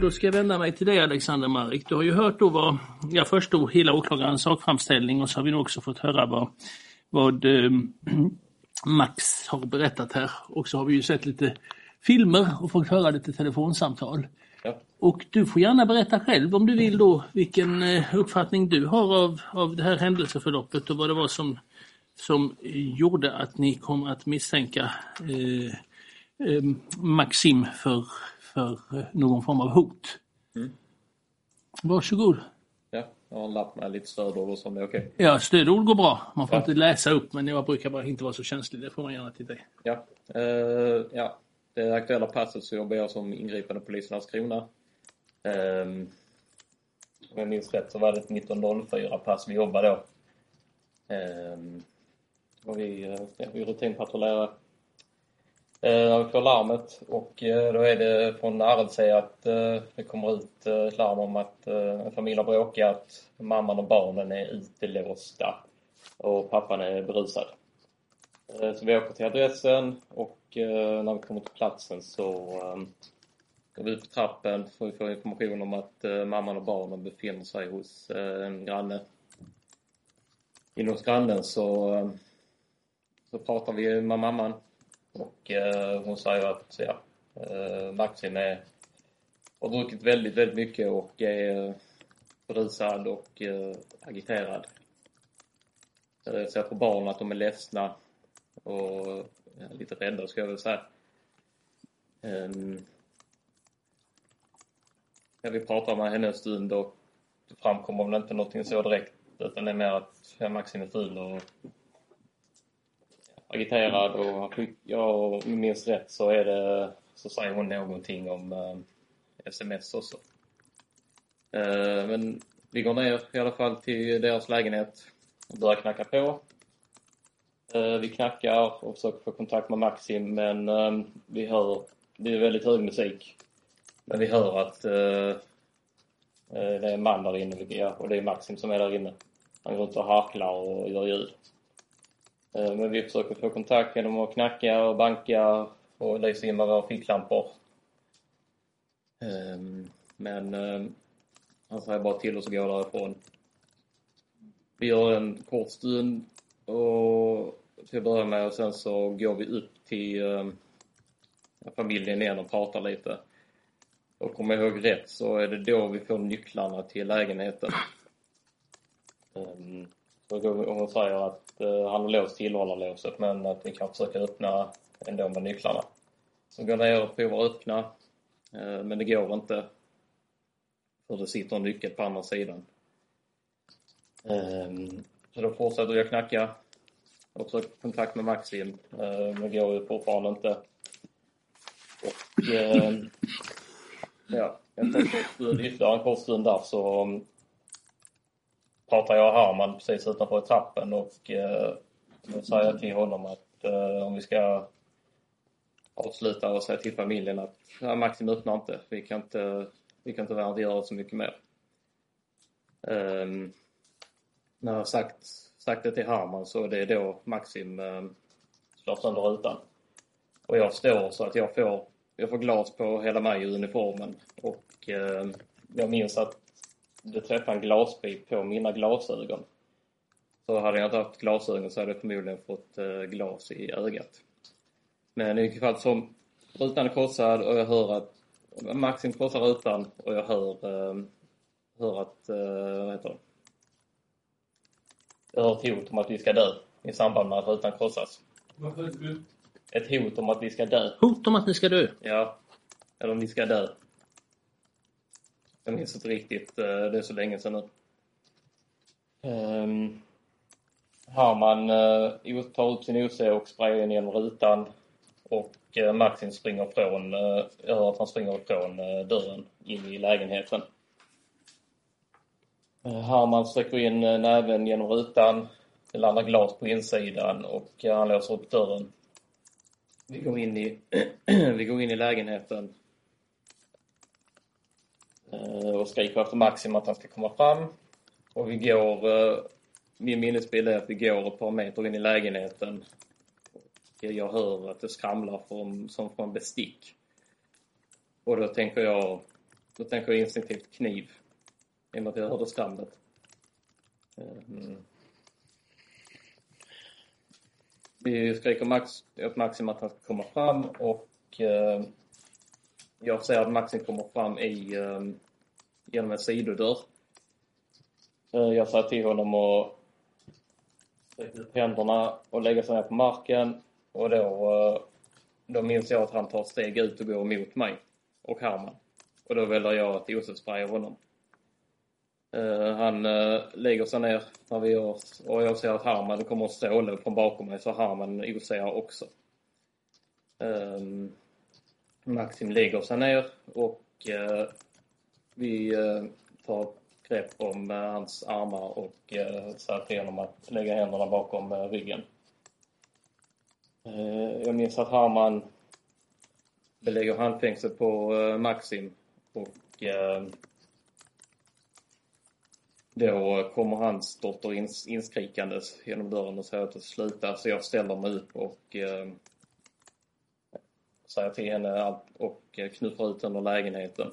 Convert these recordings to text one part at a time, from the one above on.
Och då ska jag vända mig till dig Alexander Marek. Du har ju hört då vad, ja först då hela åklagarens sakframställning och så har vi nu också fått höra vad, vad eh, Max har berättat här. Och så har vi ju sett lite filmer och fått höra lite telefonsamtal. Ja. Och du får gärna berätta själv om du vill då vilken eh, uppfattning du har av, av det här händelseförloppet och vad det var som, som gjorde att ni kom att misstänka eh, eh, Maxim för, för eh, någon form av hot. Mm. Varsågod. Ja, jag har en lapp med lite stödord som är okej. Ja, stödord går bra. Man får Ja. inte läsa upp men jag brukar bara inte vara så känslig. Det får man gärna till dig. Ja. Eh, ja. Det aktuella passet så jobbar jag som ingripande polis i Landskrona. Um, om jag minns rätt så var det ett 1904 pass vi jobbade då. Um, och vi, eh, ja, vi rutinpatrullerade. Eh, när vi får larmet och eh, då är det från RLC att eh, det kommer ut ett larm om att en familj har bråkat, mamman och barnen är utelåsta och pappan är berusad. Så vi åker till adressen och när vi kommer till platsen så går vi upp på trappen för att få information om att mamman och barnen befinner sig hos en granne. Inne hos grannen så, så pratar vi med mamman och eh, hon säger att ja, eh, Maxim är, har druckit väldigt, väldigt mycket och är eh, berusad och eh, agiterad. Eh, Så jag tror barnen att de är ledsna och ja, lite rädda ska jag väl säga. Ehm, um, ja, vi pratar med henne en stund och det framkommer väl inte någonting så direkt utan det är mer att ja, Maxim är ful och agiterad och han jag om jag minns rätt så är det så säger hon någonting om eh, sms också. Eh, men vi går ner i alla fall till deras lägenhet och börjar knacka på. Eh, vi knackar och försöker få kontakt med Maxim men eh, vi hör, det är väldigt hög musik. Men vi hör att eh, eh det är en man där inne ja, och det är Maxim som är där inne. Han går runt och harklar och gör ljud. Eh, men vi försöker få kontakt genom att knacka och banka och lysa in med våra ficklampor. Ehm, men ehm, han säger bara till oss att gå därifrån. Vi gör en kort stund och till att börja med och sen så går vi upp till ehm, familjen igen och pratar lite. Och kommer jag ihåg rätt så är det då vi får nycklarna till lägenheten. Um, så och hon säger att Eh, han har låst tillhållarlåset men att vi kan försöka öppna ändå med nycklarna. Så går ner och provar att öppna. Eh, men det går inte. För det sitter en nyckel på andra sidan. Ehm, så då fortsätter jag knacka och försöker kontakt med Maxim. Eh, men det går ju fortfarande inte. Och ehm, ja, jag tänker ytterligare en kort stund där så pratar jag och Herman precis utanför trappen och uh, då säger jag till honom att eh, om vi ska avsluta och säga till familjen att ja, Maxim öppnar inte. Vi kan inte, vi kan tyvärr inte göra så mycket mer. Um, när jag har sagt, sagt det till Herman så det är då Maxim um, slår sönder rutan. Och jag står så att jag får, jag får glas på hela mig i uniformen. Och um, jag minns att det träffade en glasbit på mina glasögon. Så hade jag inte haft glasögon så hade jag förmodligen fått uh, glas i ögat. Men i vilket fall som rutan är krossad och jag hör att Maxim krossar rutan och jag hör, um, hör att, uh, vad heter det? Jag hör ett hot om att vi ska dö i samband med att rutan krossas. Ett hot om att vi ska dö. Hot om att ni ska dö. Ja. Eller om vi ska dö. Jag minns inte riktigt. Eh, det är så länge sedan nu. Ehm, um, Herman uh, eh, tar upp sin OC och sprayar in genom rutan. Och eh, uh, Maxim springer från, uh, jag hör att han springer från uh, dörren in i lägenheten. Uh, Herman sträcker in uh, näven genom rutan Det landar glas på insidan och han låser upp dörren. Vi går in i, vi går in i lägenheten Eh, och skriker efter Maxim att han ska komma fram. Och vi går, eh, min minnesbild är att vi går ett par meter in i lägenheten. Och jag hör att det skramlar från, som från bestick. Och då tänker jag, då tänker jag instinktivt kniv. I och med att jag hörde skramlet. Eh, mm. Vi skriker Max, åt Maxim att han ska komma fram och eh, jag ser att Maxim kommer fram i, um, genom en sidodörr. Uh, jag säger till honom att sträcka upp händerna och lägga sig ner på marken och då, uh, då minns jag att han tar ett steg ut och går emot mig och Herman. Och då väljer jag att Josef honom. Uh, han uh, lägger sig ner när vi gör, och jag ser att Harman kommer att stråla från bakom mig så Harman oser också. Um, Maxim lägger sig ner och eh, vi eh, tar grepp om eh, hans armar och eh, säger till honom att lägga händerna bakom eh, ryggen. jag minns att Harman belägger handfängsel på Maxim och då kommer hans dotter ins inskrikandes genom dörren och säger att sluta så jag ställer mig upp och eh, säger till henne allt och eh, knuffar ut henne ur lägenheten.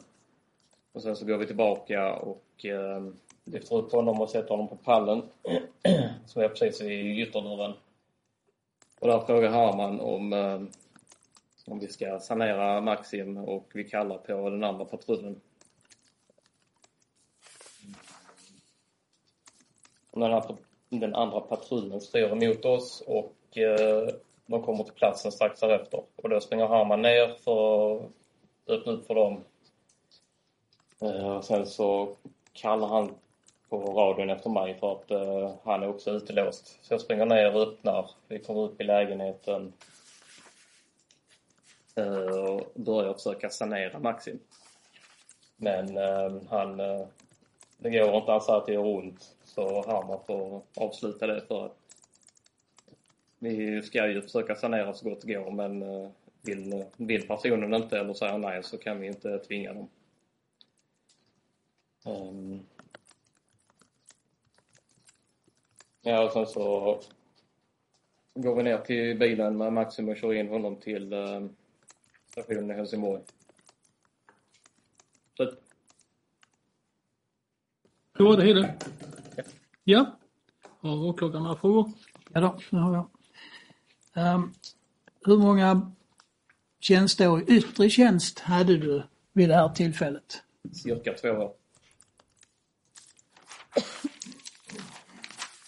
Och sen så går vi tillbaka och eh, lyfter upp honom och sätter honom på pallen som är precis vid ytterdörren. Och där frågar Herman om, eh, om vi ska sanera Maxim och vi kallar på den andra patrullen. den, här, den andra patrullen styr emot oss och eh, de kommer till platsen strax därefter. Och då springer Harman ner för att öppna upp för dem. Och sen så kallar han på radion efter mig för att eh, han är också utelåst. Så jag springer ner och öppnar. Vi kommer upp i lägenheten eh, och börjar försöka sanera Maxim. Men han, det går inte. Han säger att det gör ont. Så Hammar får avsluta det för att vi ska ju försöka sanera så gott det går men eh, vill, vill personen inte eller säger nej så kan vi inte tvinga dem. Um, ja, och sen så går vi ner till bilen med Maxim och kör in honom till um, stationen i Helsingborg. Slut. Hur var det Hede? Ja. Har åklagaren några frågor? Ja då, det har jag. Um, hur många tjänsteår i yttre tjänst hade du vid det här tillfället? Cirka två år.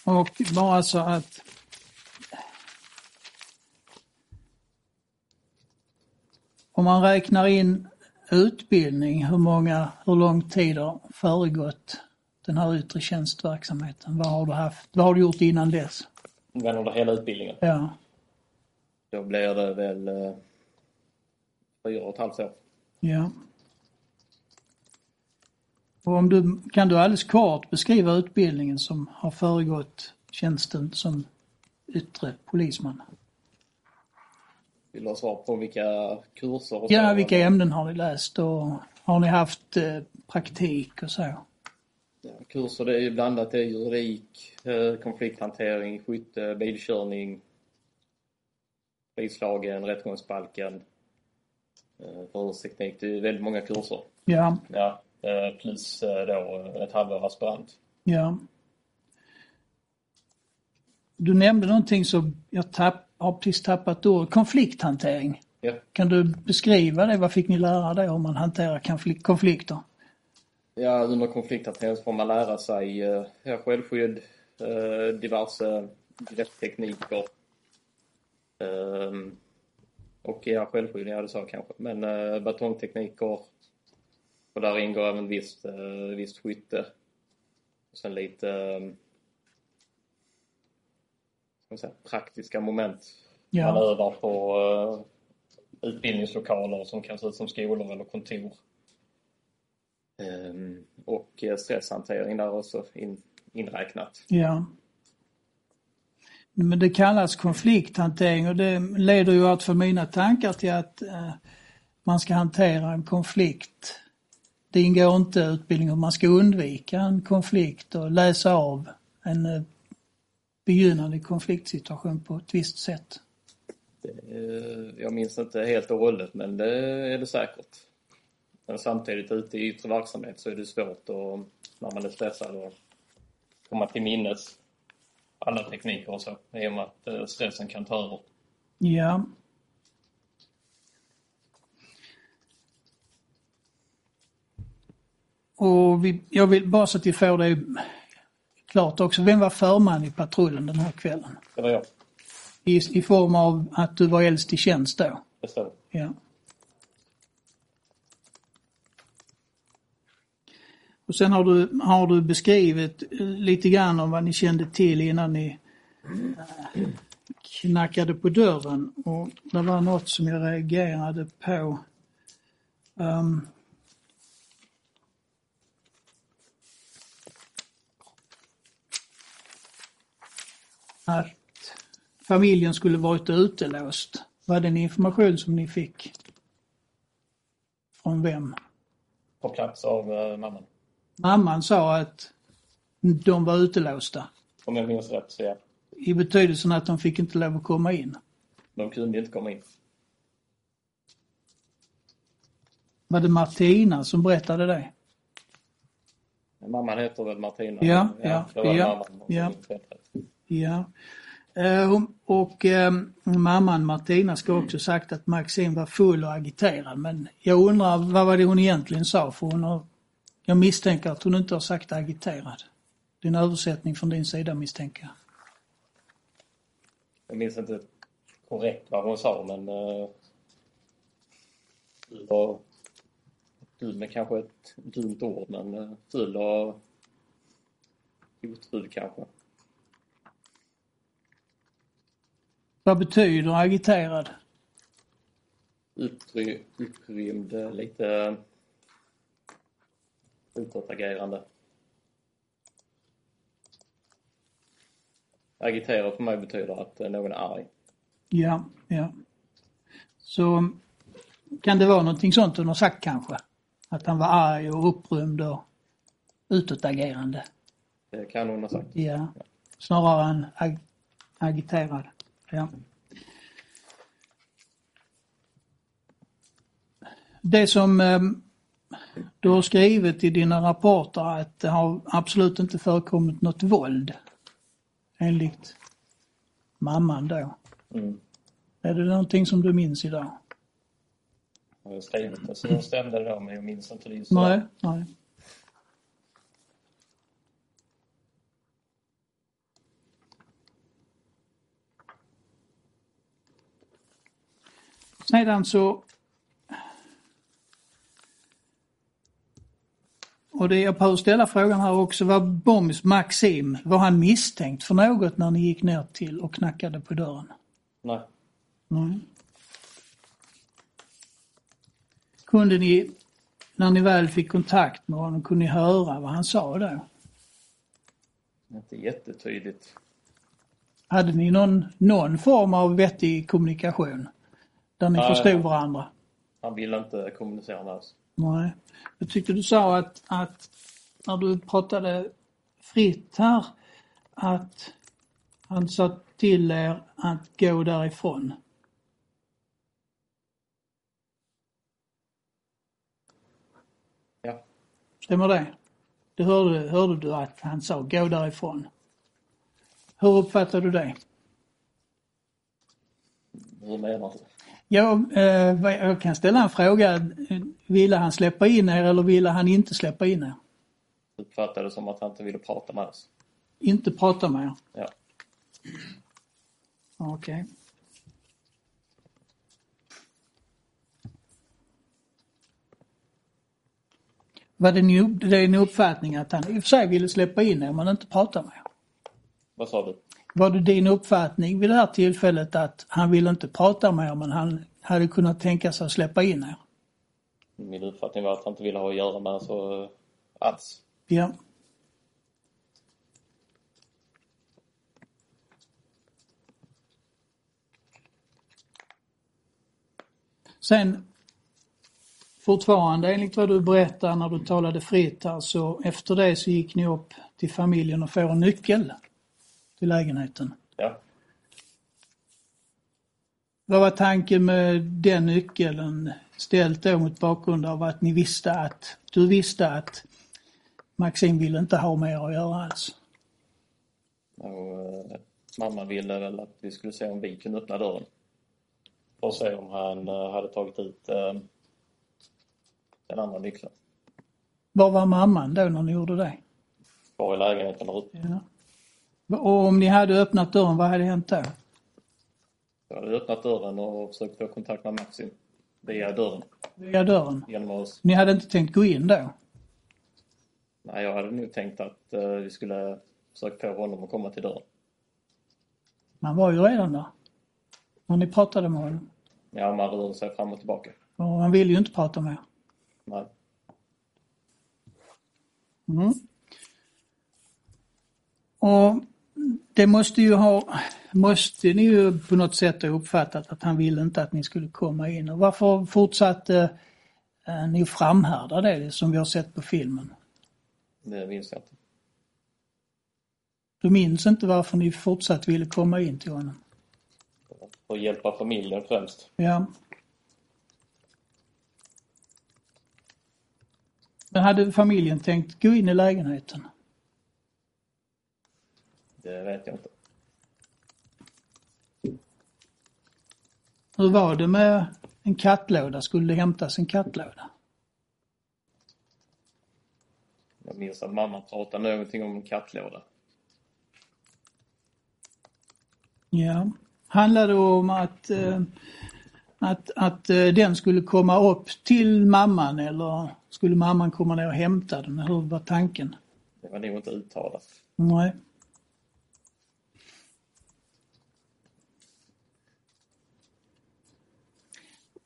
Och bara så att om man räknar in utbildning, hur många, hur lång tid har föregått den här yttre tjänstverksamheten? Vad har du haft? Vad har du gjort innan dess? Under hela utbildningen? Ja. Då blir det väl eh, fyra och ett halvt år. Ja. Och om du, kan du alldeles kort beskriva utbildningen som har föregått tjänsten som yttre polisman? Vill du ha svar på vilka kurser? Och ja, vilka ämnen har ni läst och har ni haft eh, praktik och så? Ja, kurser det är blandat. Det är juridik, eh, konflikthantering, skytte, bilkörning, polislagen, rättegångsbalken, eh, förhörsteknik. Det är väldigt många kurser. Ja. Ja, eh, plus då ett halvår aspirant. Ja. Du nämnde någonting som jag tapp, har precis tappat ord. Konflikthantering. Ja. Kan du beskriva det? Vad fick ni lära dig om man hanterar konflikter? Ja, under konflikthantering får man lära sig eh, ja, självskydd, eh, diverse grepptekniker. Eh, och ja, självskydd, ja det sa jag kanske. Men eh, batongtekniker. Och där ingår även visst, eh, visst skytte. Och sen lite eh, säga, praktiska moment. Ja. Man övar på eh, utbildningslokaler som kan se ut som skolor eller kontor. Ehm, och stresshantering där också in, inräknat. Ja. Men det kallas konflikthantering och det leder ju att för mina tankar till att eh, man ska hantera en konflikt. Det ingår inte i utbildningen hur man ska undvika en konflikt och läsa av en eh, begynnande konfliktsituation på ett visst sätt. Eh, Jag minns inte helt och hållet men det är det säkert. Men samtidigt ute i yttre verksamhet så är det svårt och när man är stressad att komma till minnes alla tekniker och så i och med att eh, stressen kan ta över. Ja. Och vi, jag vill bara så att vi får det klart också. Vem var förman i patrullen den här kvällen? Det var jag. I, I form av att du var äldst i tjänst då? Det står. Ja. Och sen har du, har du beskrivit eh, lite grann om vad ni kände till innan ni eh, knackade på dörren och det var något som jag reagerade på. Um, att familjen skulle varit utelåst. Var det en information som ni fick? Från vem? På plats av eh, mamman. Mamman sa att de var utelåsta. Om jag minns rätt så ja. I betydelsen att de fick inte lov att komma in. De kunde inte komma in. Var det Martina som berättade det? Mamman heter väl Martina? Ja, ja, ja, ja. rätt. Ja. Eh, Och eh, mamman Martina ska också sagt att Maxine var full och agiterad men jag undrar vad var det hon egentligen sa för hon har, jag misstänker att hon inte har sagt agiterad. Det är en översättning från din sida misstänker jag. Jag minns inte korrekt vad hon sa men ful och dum är kanske ett dumt ord men ful och hotfull kanske. Vad betyder agiterad? Uppry, upprymd, eh, lite utåtagerande. Agitera för mig betyder att någon är arg. Ja, ja. Så kan det vara någonting sånt hon har sagt kanske? Att han var arg och upprymd och utåtagerande? Det kan hon ha sagt. Ja. Snarare än ag agiterad. Ja. Det som eh, du har skrivit i dina rapporter att det har absolut inte förekommit något våld. Enligt mamman då. Mm. Är det någonting som du minns idag? Jag har skrivit det så det stämde det då men jag minns inte det just Nej, nej. Sedan så... Och det, jag behöver ställa frågan här också, var Bomis Maxim, var han misstänkt för något när ni gick ner till och knackade på dörren? Nej. Nej. Kunde ni, när ni väl fick kontakt med honom, kunde ni höra vad han sa då? Inte jättetydligt. Hade ni någon, någon form av vettig kommunikation? Där ni Nej. förstod varandra? Han ville inte kommunicera med oss. Nej. Jag tyckte du sa att, att när du pratade fritt här, att han sa till er att gå därifrån. Ja. Stämmer det? Det hörde, hörde du att han sa gå därifrån. Hur uppfattade du det? Hur menar du? Jag, eh, jag kan ställa en fråga. Ville han släppa in er eller ville han inte släppa in er? Uppfattade det som att han inte ville prata med oss. Inte prata med er? Ja. Okej. Var det, ni, det är en uppfattning att han i och för sig ville släppa in er men inte prata med er? Vad sa du? Var det din uppfattning vid det här tillfället att han ville inte prata med er men han hade kunnat tänka sig att släppa in er? Min uppfattning var att han inte ville ha att göra med så eh, alls. Ja. Sen fortfarande enligt vad du berättar när du talade fritt här så efter det så gick ni upp till familjen och får en nyckel till lägenheten. Ja. Vad var tanken med den nyckeln ställt då mot bakgrund av att ni visste att, du visste att Maxim ville inte ha mer att göra alls? Och, eh, mamma ville väl att vi skulle se om vi kunde öppna dörren. Och se om han eh, hade tagit ut eh, den andra nyckeln. Var var mamman då när ni gjorde det? Var i lägenheten där ute. Ja. Och om ni hade öppnat dörren, vad hade hänt då? Jag hade öppnat dörren och försökt få kontakt med Maxim via dörren. Via dörren? Genom oss. Ni hade inte tänkt gå in då? Nej, jag hade nog tänkt att eh, vi skulle försöka få honom att komma till dörren. Man var ju redan där. När ni pratade med honom. Ja, man rörde sig fram och tillbaka. Och han ville ju inte prata med er. Nej. Mm. Och det måste ju ha, måste ni ju på något sätt ha uppfattat att han ville inte att ni skulle komma in. Och varför fortsatte eh, ni framhärda det som vi har sett på filmen? Det minns jag inte. Du minns inte varför ni fortsatt ville komma in till honom? För att hjälpa familjen främst. Ja. Men hade familjen tänkt gå in i lägenheten? Det vet jag inte. Hur var det med en kattlåda? Skulle det hämtas en kattlåda? Jag minns att mamma pratade någonting om en kattlåda. Ja. Handlade det om att, eh, att, att eh, den skulle komma upp till mamman eller skulle mamman komma ner och hämta den? Hur var tanken? Det var nog inte uttalat. Nej.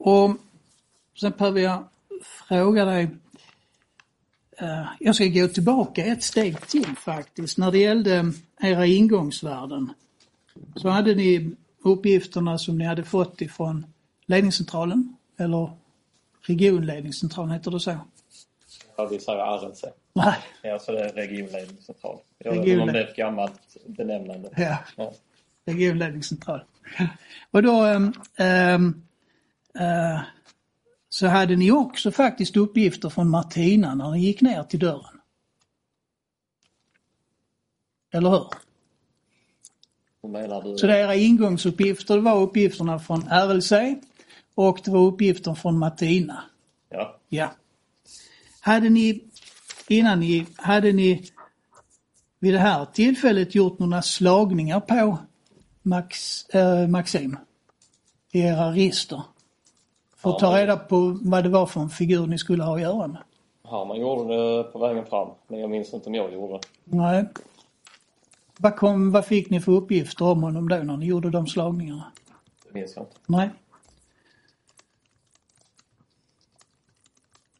Och sen behöver jag fråga dig, eh, jag ska gå tillbaka ett steg till faktiskt. När det gällde era ingångsvärden så hade ni uppgifterna som ni hade fått ifrån ledningscentralen, eller regionledningscentralen, heter det så? Ja, vi säger RLC. Nej. Ja, så det är regionledningscentral. Jag Regionled- om det är ett gammalt benämnande. Ja. Ja. regionledningscentral. Och då ehm, eh, så hade ni också faktiskt uppgifter från Martina när ni gick ner till dörren. Eller hur? Så det era ingångsuppgifter det var uppgifterna från RLC och det var uppgifter från Martina. Ja. Ja. Hade ni, innan ni, hade ni vid det här tillfället gjort några slagningar på Max, eh, Maxim? I era register? För att ta Ja. reda på vad det var för en figur ni skulle ha att göra med? Harman gjorde det på vägen fram, men jag minns inte om jag gjorde det. Nej. Vad, kom, vad fick ni för uppgifter om honom då när ni gjorde de slagningarna? Det minns jag inte. Nej.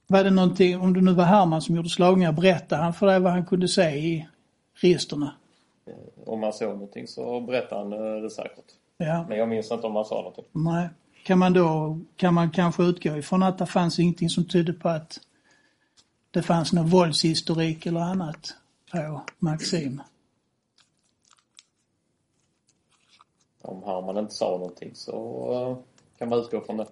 Var det någonting, om det nu var Herman som gjorde slagningar, berättade han för dig vad han kunde se i registerna? Om man såg någonting så berättade han eh, det säkert. Ja, Men jag minns inte om han sa någonting. nej. Kan man då, kan man kanske utgå ifrån att det fanns ingenting som tydde på att det fanns någon våldshistorik eller annat på Maxim? Om Harman inte sa någonting så eh, kan man utgå från det.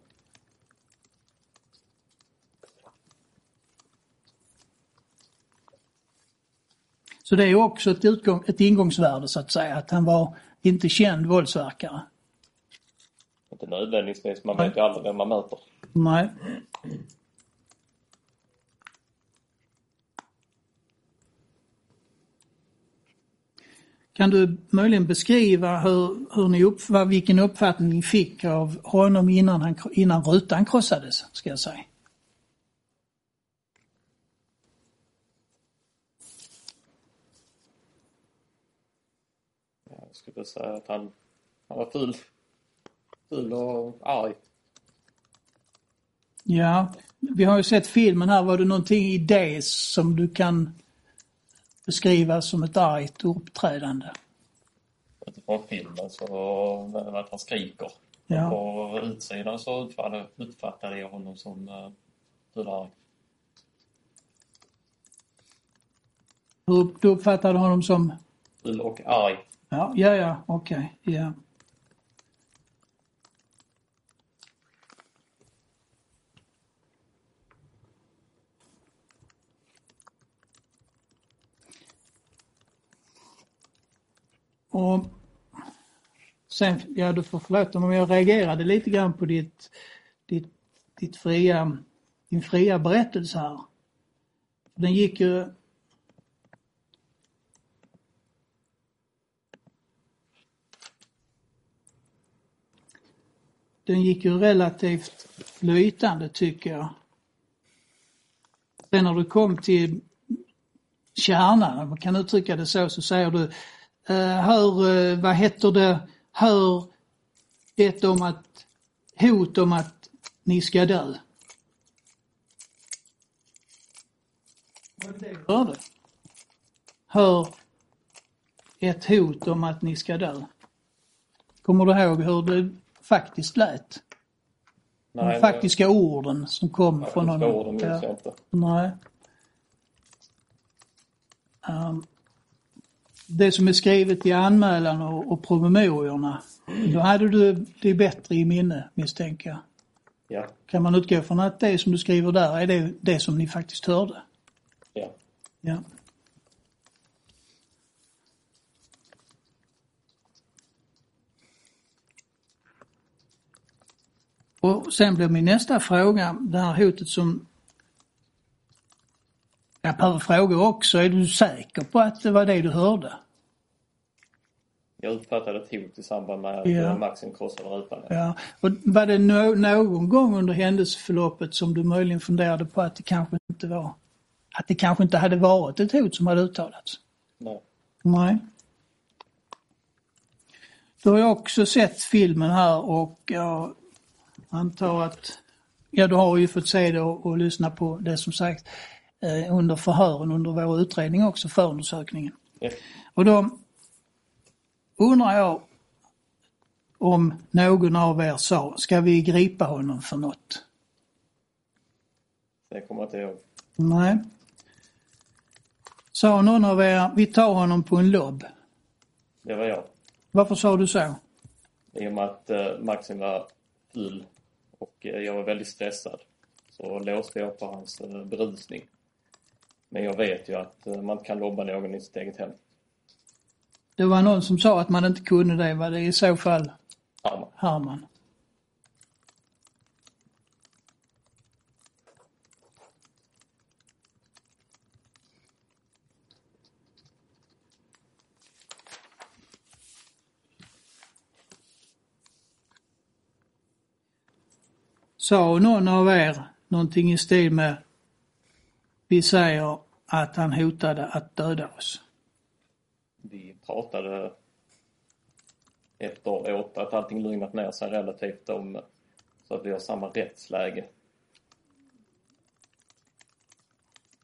Så det är också ett, utgång, ett ingångsvärde så att säga, att han var inte känd våldsverkare. Inte nödvändigtvis, man Nej. vet ju aldrig vem man möter. Nej. Kan du möjligen beskriva hur, hur ni upp, vad, vilken uppfattning ni fick av honom innan, han, innan rutan krossades, ska jag säga? Jag skulle säga att han, han var ful. Ful och arg. Ja, vi har ju sett filmen här. Var det någonting i det som du kan beskriva som ett argt uppträdande? Utifrån filmen så men att han skriker. Ja. På utsidan så uppfattade, jag honom som uh. Hur, du uppfattade honom som? Full och arg. Ja, ja, ja okej. Ja. Och sen, ja du får förlåta mig, men jag reagerade lite grann på ditt, ditt, ditt fria, din fria berättelse här. Den gick ju den gick ju relativt flytande tycker jag. Sen när du kom till kärnan, om man kan uttrycka det så, så säger du, hör, eh, vad heter det, hör ett om att, hot om att ni ska dö. Var det det hörde? Hör ett hot om att ni ska dö. Kommer du ihåg hur det faktiskt lät? De Nej, faktiska orden som kom det, från honom. orden Ja. Nej. Ehm, det som är skrivet i anmälan och, och promemoriorna, då hade du det bättre i minne misstänker jag. Ja, Kan man utgå från att det som du skriver där är det, det som ni faktiskt hörde? ja. Ja. Och sen blir min nästa fråga, det här hotet som behöver fråga också, är du säker på att det var det du hörde? Jag uppfattade ett hot i samband med att Ja. ja. Maxim krossade rutan. Ja. Och var det no någon gång under händelseförloppet som du möjligen funderade på att det kanske inte var, att det kanske inte hade varit ett hot som hade uttalats? Nej. Nej. Då har jag också sett filmen här och jag antar att, ja du har ju fått se det och, och lyssna på det som sagt eh, under förhören under vår utredning också, förundersökningen. Ja. Och då undrar jag om någon av er sa, ska vi gripa honom för något? Det kommer jag inte ihåg. Nej. Sa någon av er, vi tar honom på en lobb? Det var jag. Varför sa du så? I och med att eh, Maxim var full och eh, jag var väldigt stressad så låste jag på hans eh, berusning. Men jag vet ju att eh, man inte kan lobba någon i sitt eget hem. Det var någon som sa att man inte kunde det, var det i så fall. Herman? Sa någon av er någonting i stil med vi säger att han hotade att döda oss? Vi pratade efteråt att allting lugnat ner sig relativt om så att vi har samma rättsläge.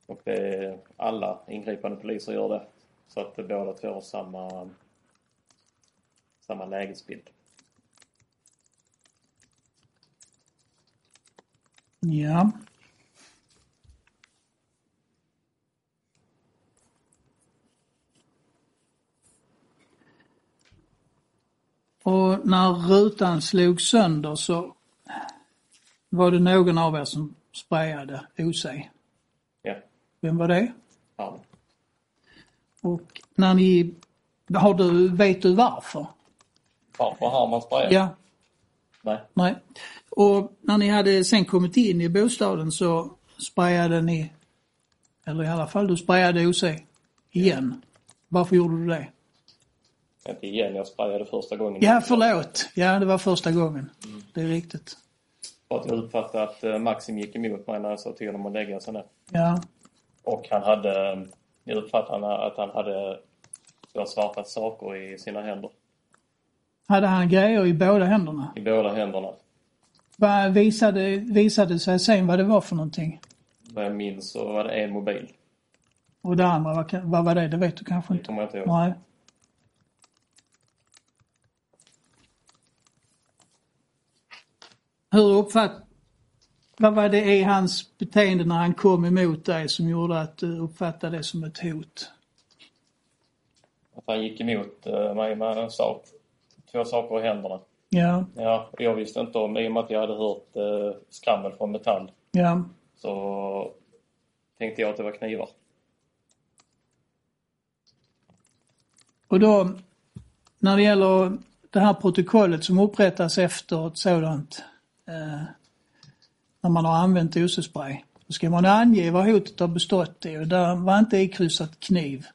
Och det är, alla ingripande poliser gör det. Så att båda två har samma, samma lägesbild. Ja. När rutan slogs sönder så var det någon av er som sprayade OC. Ja, Vem var det? ja. Och när ni, har du, vet du varför? Varför har man sprayat? Ja, Nej, nej. Och när ni hade sen kommit in i bostaden så sprayade ni, eller i alla fall du sprayade OC igen. Varför gjorde du det? Inte igen. Jag sprayade första gången. Ja, förlåt. Ja, det var första gången. Det är riktigt. För att jag uppfattade att eh, Maxim gick emot mig när jag sa till honom att lägga sig ner. Ja, Och han hade, jag uppfattade att han hade svarta saker i sina händer. hade han grejer i båda händerna? I båda händerna. Vad visade, visade sig sen vad det var för någonting? Vad jag minns så var det en mobil. Och det andra, vad, vad var det? Det vet du kanske Det inte? kommer jag inte ihåg. Nej. Hur uppfatt... Vad var det i hans beteende när han kom emot dig som gjorde att du uppfattade det som ett hot? Att han gick emot eh, mig med en sak, två saker i händerna. Ja, Ja, jag visste inte om, i och med att jag hade hört eh, skrammel från metall, ja. så tänkte jag att det var knivar. Och då, när det gäller det här protokollet som upprättas efter ett sådant, eh, när man har använt osespray, då ska man ange vad hotet har bestått i och där var inte ikryssat kniv.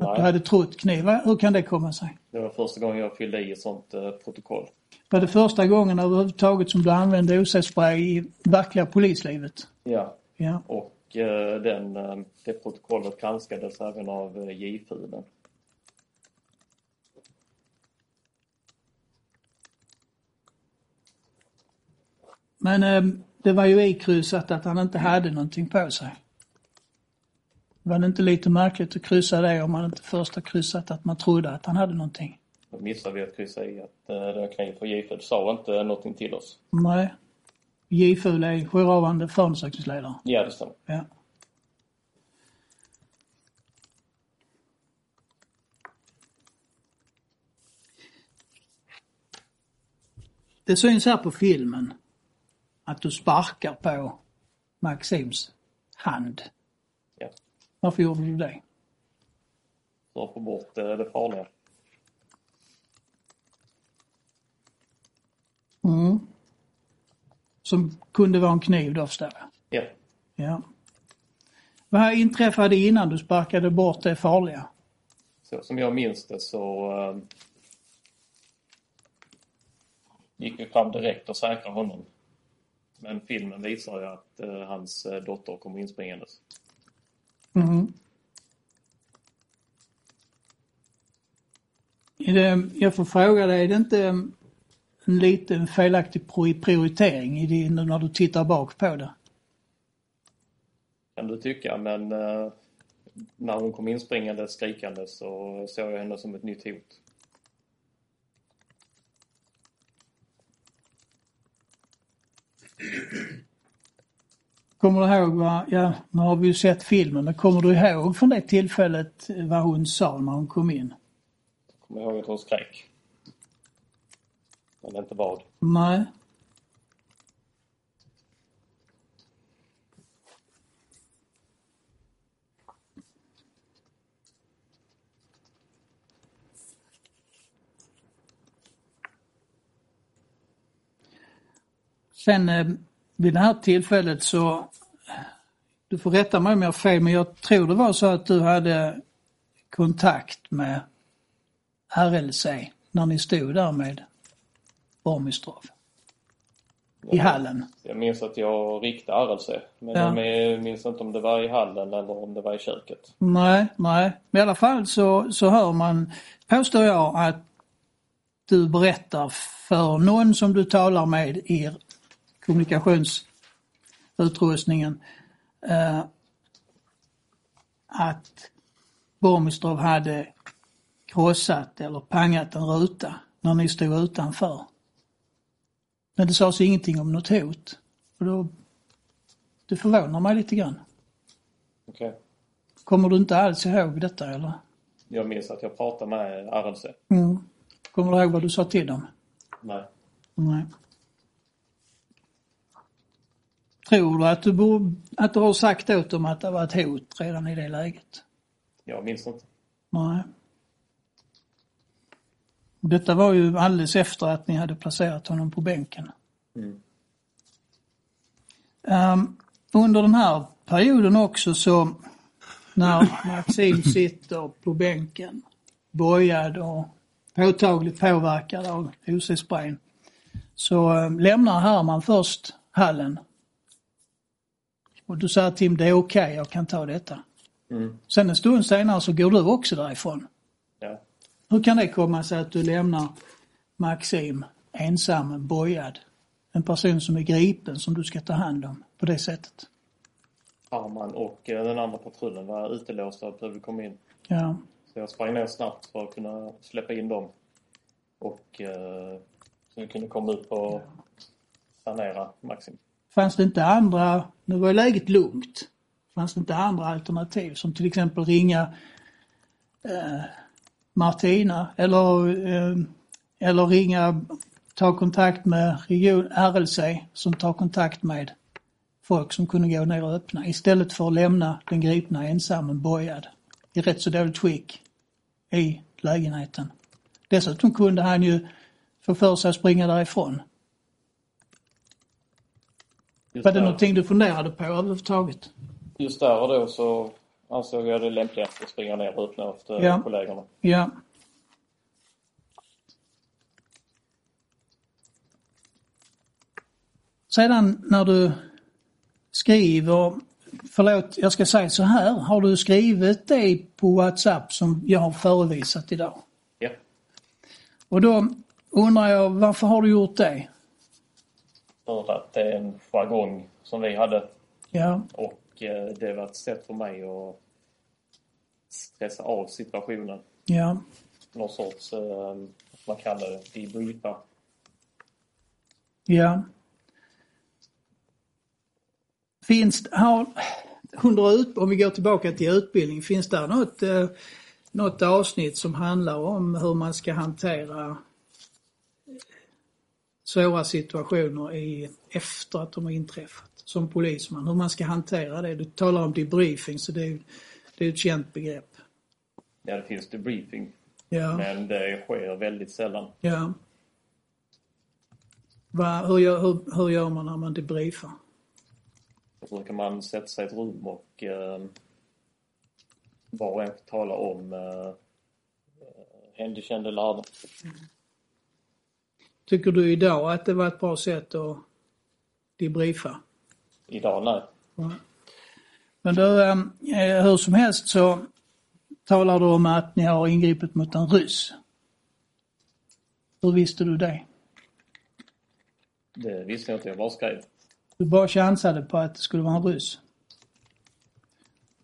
Att du Nej, hade trott kniv. Hur kan det komma sig? det var första gången jag fyllde i ett sånt eh, protokoll. Var det första gången överhuvudtaget som du använde OC-spray i verkliga polislivet? Ja, Ja. och eh, den, eh, det protokollet granskades även av eh, Men eh, det var ju ikryssat att han inte hade någonting på sig. Var det inte lite märkligt att kryssa det om man inte först har kryssat att man trodde att han hade någonting? Då missade vi att kryssa i att eh, det var kniv, för J-FUD sa inte någonting till oss. Nej. J-Ful är jourhavande förundersökningsledare. Ja, det stämmer. Ja. Det syns här på filmen att du sparkar på Maxims hand. Ja. Varför gjorde du det? För att få bort det farliga. Mm. Som kunde vara en kniv då förstår jag. Ja. Ja. Vad inträffade innan du sparkade bort det farliga? Så som jag minns det så eh, gick vi fram direkt och säkrade honom. Men filmen visar ju att eh, hans eh, dotter kommer inspringandes. Mm. Det, jag får fråga dig, är det inte en liten felaktig prioritering i din, när du tittar bak på det? Kan du tycka, men eh, när hon kom inspringande skrikande så såg jag henne som ett nytt hot. Kommer du ihåg vad, ja nu har vi ju sett filmen, men kommer du ihåg från det tillfället vad hon sa när hon kom in? Kommer ihåg att hon skrek. Men inte vad. Nej. Sen eh, vid det här tillfället så, du får rätta mig om jag har fel, men jag tror det var så att du hade kontakt med RLC när ni stod där med Bormistrov i hallen. Jag minns att jag riktade RLC. Men Ja. jag minns inte om det var i hallen eller om det var i köket. Nej, nej. Men i alla fall så, så hör man, påstår jag, att du berättar för någon som du talar med i kommunikationsutrustningen eh, att Bormistrov hade krossat eller pangat en ruta när ni stod utanför. Men det sades ingenting om något hot. Och då, det förvånar mig lite grann. Okej. Kommer du inte alls ihåg detta eller? Jag minns att jag pratade med RLC. Mm. Kommer du ihåg vad du sa till dem? Nej. Nej. Tror du att du, borde, att du har sagt åt dem att det var ett hot redan i det läget? Jag minns inte. Nej. Detta var ju alldeles efter att ni hade placerat honom på bänken. Mm. Ehm, under den här perioden också så när Maxim sitter på bänken bojad och påtagligt påverkad av OC-sprayen så eh, lämnar Herman först hallen. Och du säger Tim, det är okej, jag kan ta detta. Mm. Sen en stund senare så går du också därifrån. Ja. Hur kan det komma sig att du lämnar Maxim ensam, bojad? En person som är gripen som du ska ta hand om på det sättet. Arman och eh, den andra patrullen var utelåsta och behövde komma in. Ja. Så jag sprang ner snabbt för att kunna släppa in dem. Och eh, så vi kunde komma ut på sanera Maxim. Fanns det inte andra, nu var läget lugnt, fanns det inte andra alternativ som till exempel ringa eh, Martina eller, eh, eller ringa, ta kontakt med region, RLC som tar kontakt med folk som kunde gå ner och öppna istället för att lämna den gripna ensam bojad i rätt så dåligt skick i lägenheten. Dessutom kunde han ju få för sig att springa därifrån. Just Var det där- någonting du funderade på överhuvudtaget? Just där och då så ansåg jag det lämpligast att springa ner och öppna efter Ja. kollegorna. Ja. Sedan när du skriver, förlåt jag ska säga så här, har du skrivit det på WhatsApp som jag har förevisat idag? Ja. Och då undrar jag varför har du gjort det? För att det är en jargong som vi hade Ja, och eh, det var ett sätt för mig att stressa av situationen. ja, Någon sorts, eh, man kallar det, debriefa. ja. Finns har, under ut, om vi går tillbaka till utbildning, finns det något, eh, något avsnitt som handlar om hur man ska hantera svåra situationer i, efter att de har inträffat som polisman, hur man ska hantera det. Du talar om debriefing så det är, det är ett känt begrepp. Ja, det finns debriefing. Ja, Men det sker väldigt sällan. ja. Va, hur, gör, hur, hur gör man när man debriefar? Då brukar man sätta sig i ett rum och eh, var och en tala om eh, händelsekända lärare. Tycker du idag att det var ett bra sätt att debriefa? Idag, nej. Ja. Men du, eh, hur som helst så talar du om att ni har ingripit mot en ryss. Hur visste du det? Det visste jag inte, jag bara skrev. Du bara chansade på att det skulle vara en ryss.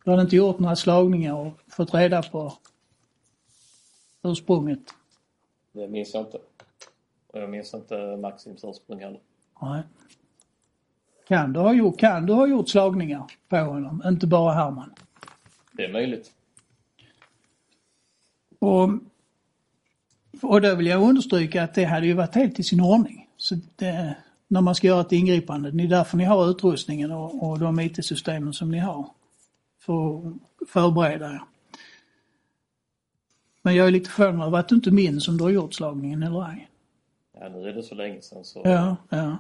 Du hade inte gjort några slagningar och fått reda på ursprunget? Det minns jag inte. Jag minns inte Maxims ursprung heller. Nej. Kan du ha gjort, kan du ha gjort slagningar på honom, inte bara Herman? Det är möjligt. Och, och då vill jag understryka att det hade ju varit helt i sin ordning. Så det, när man ska göra ett ingripande, det är därför ni har utrustningen och, och de IT-systemen som ni har. För att förbereda er. Men jag är lite förvånad över att du inte minns om du har gjort slagningen eller ej. Ja, nu är det så länge sedan så... Ja, ja.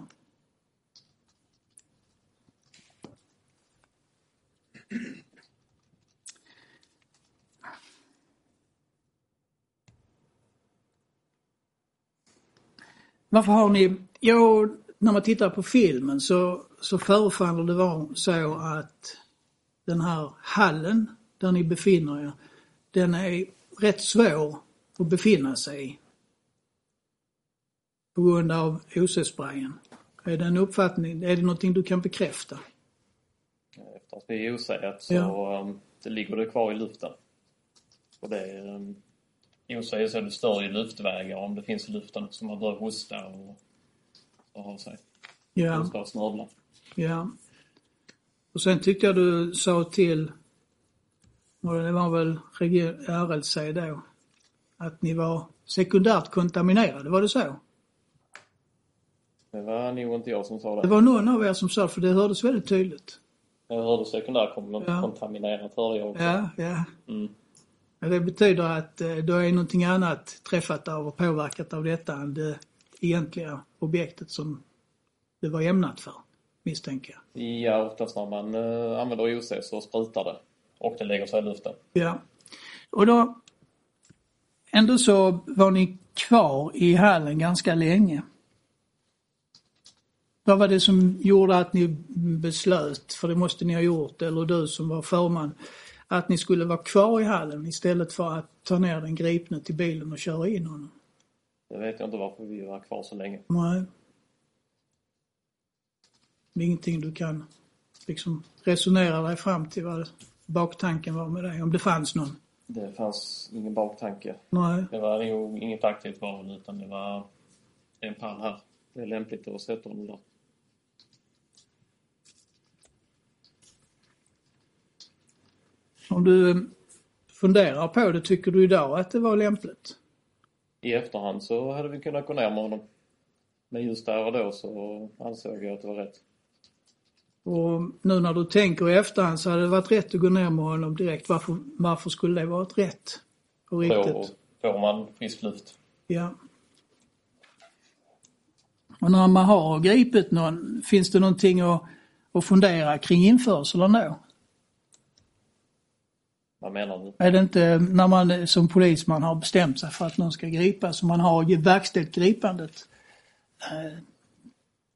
Varför har ni, ja, när man tittar på filmen så, så förefaller det vara så att den här hallen där ni befinner er, den är rätt svår att befinna sig i på grund av OC-sprayen. Är det en uppfattning, är det någonting du kan bekräfta? Efter att vi är osäkert så Ja. um, det ligger det kvar i luften. Och det är um, osäkert så är det stör ju luftvägar om det finns i luften så man börjar hosta och, och ha sig. Ja, Hosta och snörvla. ja. Och sen tyckte jag du sa till, och det var väl RLC då, att ni var sekundärt kontaminerade, var det så? Det var nog inte jag som sa det. Det var någon av er som sa för det hördes väldigt tydligt. Jag hörde sekundär kom- Ja. kontaminerat hörde jag också. Ja, ja. Mm. Det betyder att eh, då är någonting annat träffat av och påverkat av detta än det egentliga objektet som det var ämnat för, misstänker jag. Ja, oftast när man uh, använder OC så sprutar det. Och det lägger sig i luften. Ja. Och då, ändå så var ni kvar i hallen ganska länge. Vad var det som gjorde att ni beslöt, för det måste ni ha gjort, eller du som var förman, att ni skulle vara kvar i hallen istället för att ta ner den gripne till bilen och köra in honom? Jag vet inte varför vi var kvar så länge. Nej. Det är ingenting du kan liksom resonera dig fram till vad baktanken var med det, om det fanns någon. Det fanns ingen baktanke. Nej. Det var nog inget aktivt val utan det var en pall här. Det är lämpligt att sätta honom där. Om du eh, funderar på det, tycker du idag att det var lämpligt? I efterhand så hade vi kunnat gå ner med honom. Men just där och då så ansåg jag att det var rätt. Och nu när du tänker i efterhand så hade det varit rätt att gå ner med honom direkt. Varför, varför skulle det varit rätt? Och Då riktigt? får man frisk luft. Ja. Och när man har gripit någon, finns det någonting att, att fundera kring införseln då? Vad menar du? Är det inte när man som polisman har bestämt sig för att någon ska gripas och man har verkställt gripandet, eh,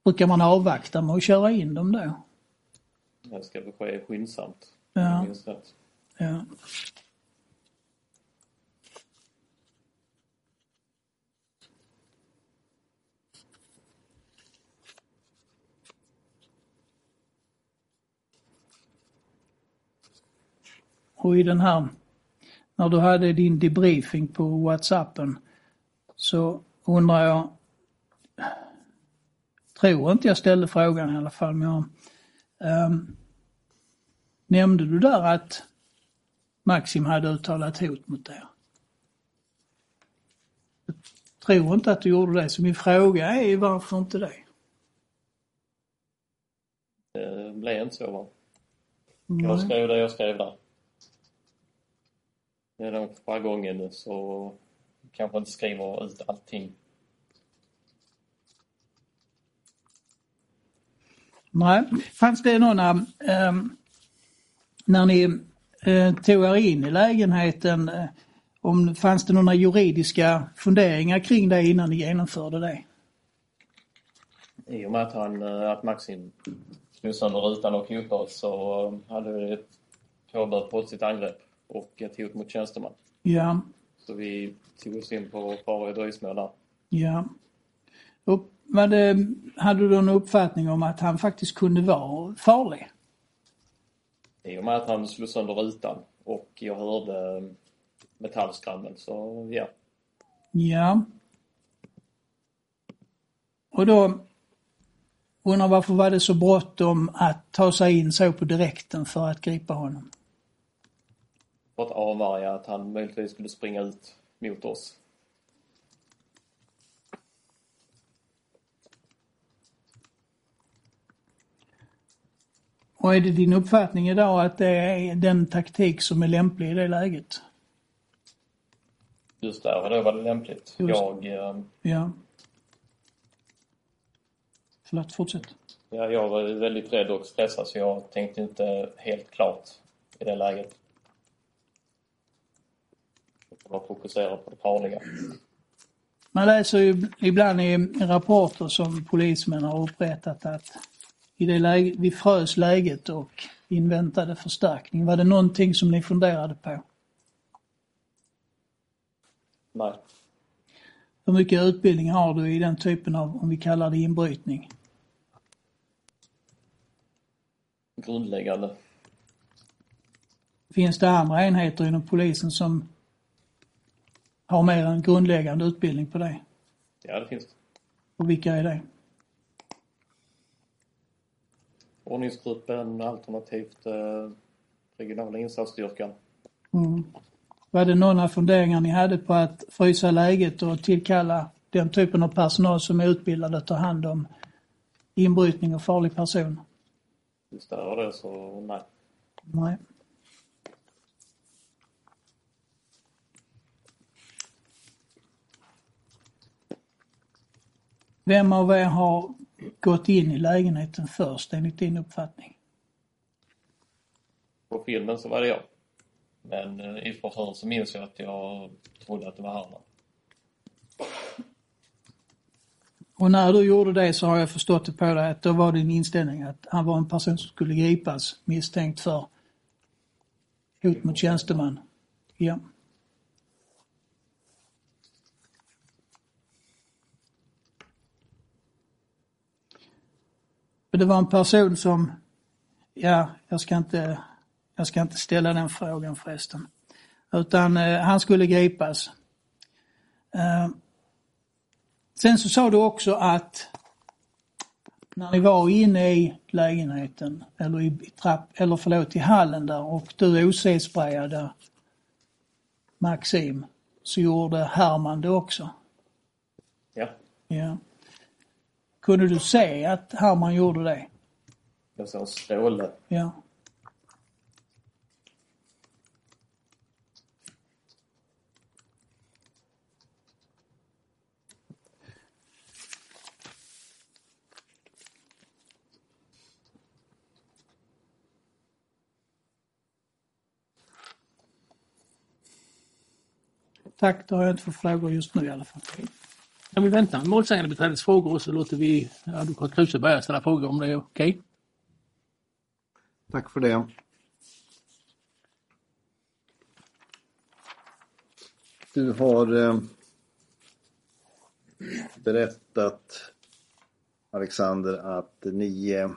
brukar man avvakta med att köra in dem då? Det ska väl ske skyndsamt. Ja. Ja. Och i den här, när du hade din debriefing på Whatsappen så undrar jag, tror inte jag ställde frågan i alla fall, men jag, ehm, nämnde du där att Maxim hade uttalat hot mot er? Jag tror inte att du gjorde det, så min fråga är varför inte det? Det blev inte så va? Jag skrev det jag skrev där. Det är den jargongen nu så kanske inte skriver ut allting. Nej. Fanns det några, ehm, när ni eh, tog er in i lägenheten, eh, om, fanns det några juridiska funderingar kring det innan ni genomförde det? I och med att, han, eh, att Maxim slog sönder rutan och hotade oss så eh, hade vi påbörjat brottsligt angrepp och ett hot mot tjänsteman. Ja, Så vi tog oss in på fara i dröjsmål där. ja. Och det, hade du en uppfattning om att han faktiskt kunde vara farlig? I och med att han slog sönder rutan och jag hörde eh, metallskrammel så ja. Ja. Och då undrar varför var det så bråttom att ta sig in så på direkten för att gripa honom? För att avvärja att han möjligtvis skulle springa ut mot oss. Och är det din uppfattning idag att det är den taktik som är lämplig i det läget? Just där och då var det lämpligt. Just. Jag, eh, Ja. Förlåt, fortsätt. ja, jag var väldigt rädd och stressad så jag tänkte inte helt klart i det läget. Var fokuserad på det farliga. Man läser ju ibland i rapporter som polismän har upprättat att i det läge, vi frös läget och inväntade förstärkning. Var det någonting som ni funderade på? Nej, Hur mycket utbildning har du i den typen av, om vi kallar det inbrytning? grundläggande. Finns det andra enheter inom polisen som har mer än grundläggande utbildning på det? Ja, det finns det. Och vilka är det? Ordningsgruppen alternativt eh, regionala insatsstyrkan. Mm. Var det några funderingar ni hade på att frysa läget och tillkalla den typen av personal som är utbildad att ta hand om inbrytning och farlig person? Just det så nej. Nej. Vem av er har gått in i lägenheten först enligt din uppfattning? På filmen så var det jag. Men eh, i förhör så minns jag att jag trodde att det var Herman. Och när du gjorde det så har jag förstått det på dig att då var din inställning att han var en person som skulle gripas misstänkt för hot mot tjänsteman. Ja. Och Det var en person som, ja, jag ska inte, jag ska inte ställa den frågan förresten. Utan eh, han skulle gripas. Eh, Sen så sa du också att när ni var inne i lägenheten eller i trapp, eller förlåt, i hallen där och du OC-sprayade Maxim så gjorde Herman det också. Ja, Ja. Kunde du se att Herman gjorde det? jag såg en stråle. Ja. Tack, då har jag inte fått frågor just nu i alla fall. Kan vi vänta med målsägandebiträdets frågor och så låter vi advokat Kruse börja ställa frågor om det är okej? Tack för det. Du har eh, berättat, Alexander, att ni eh,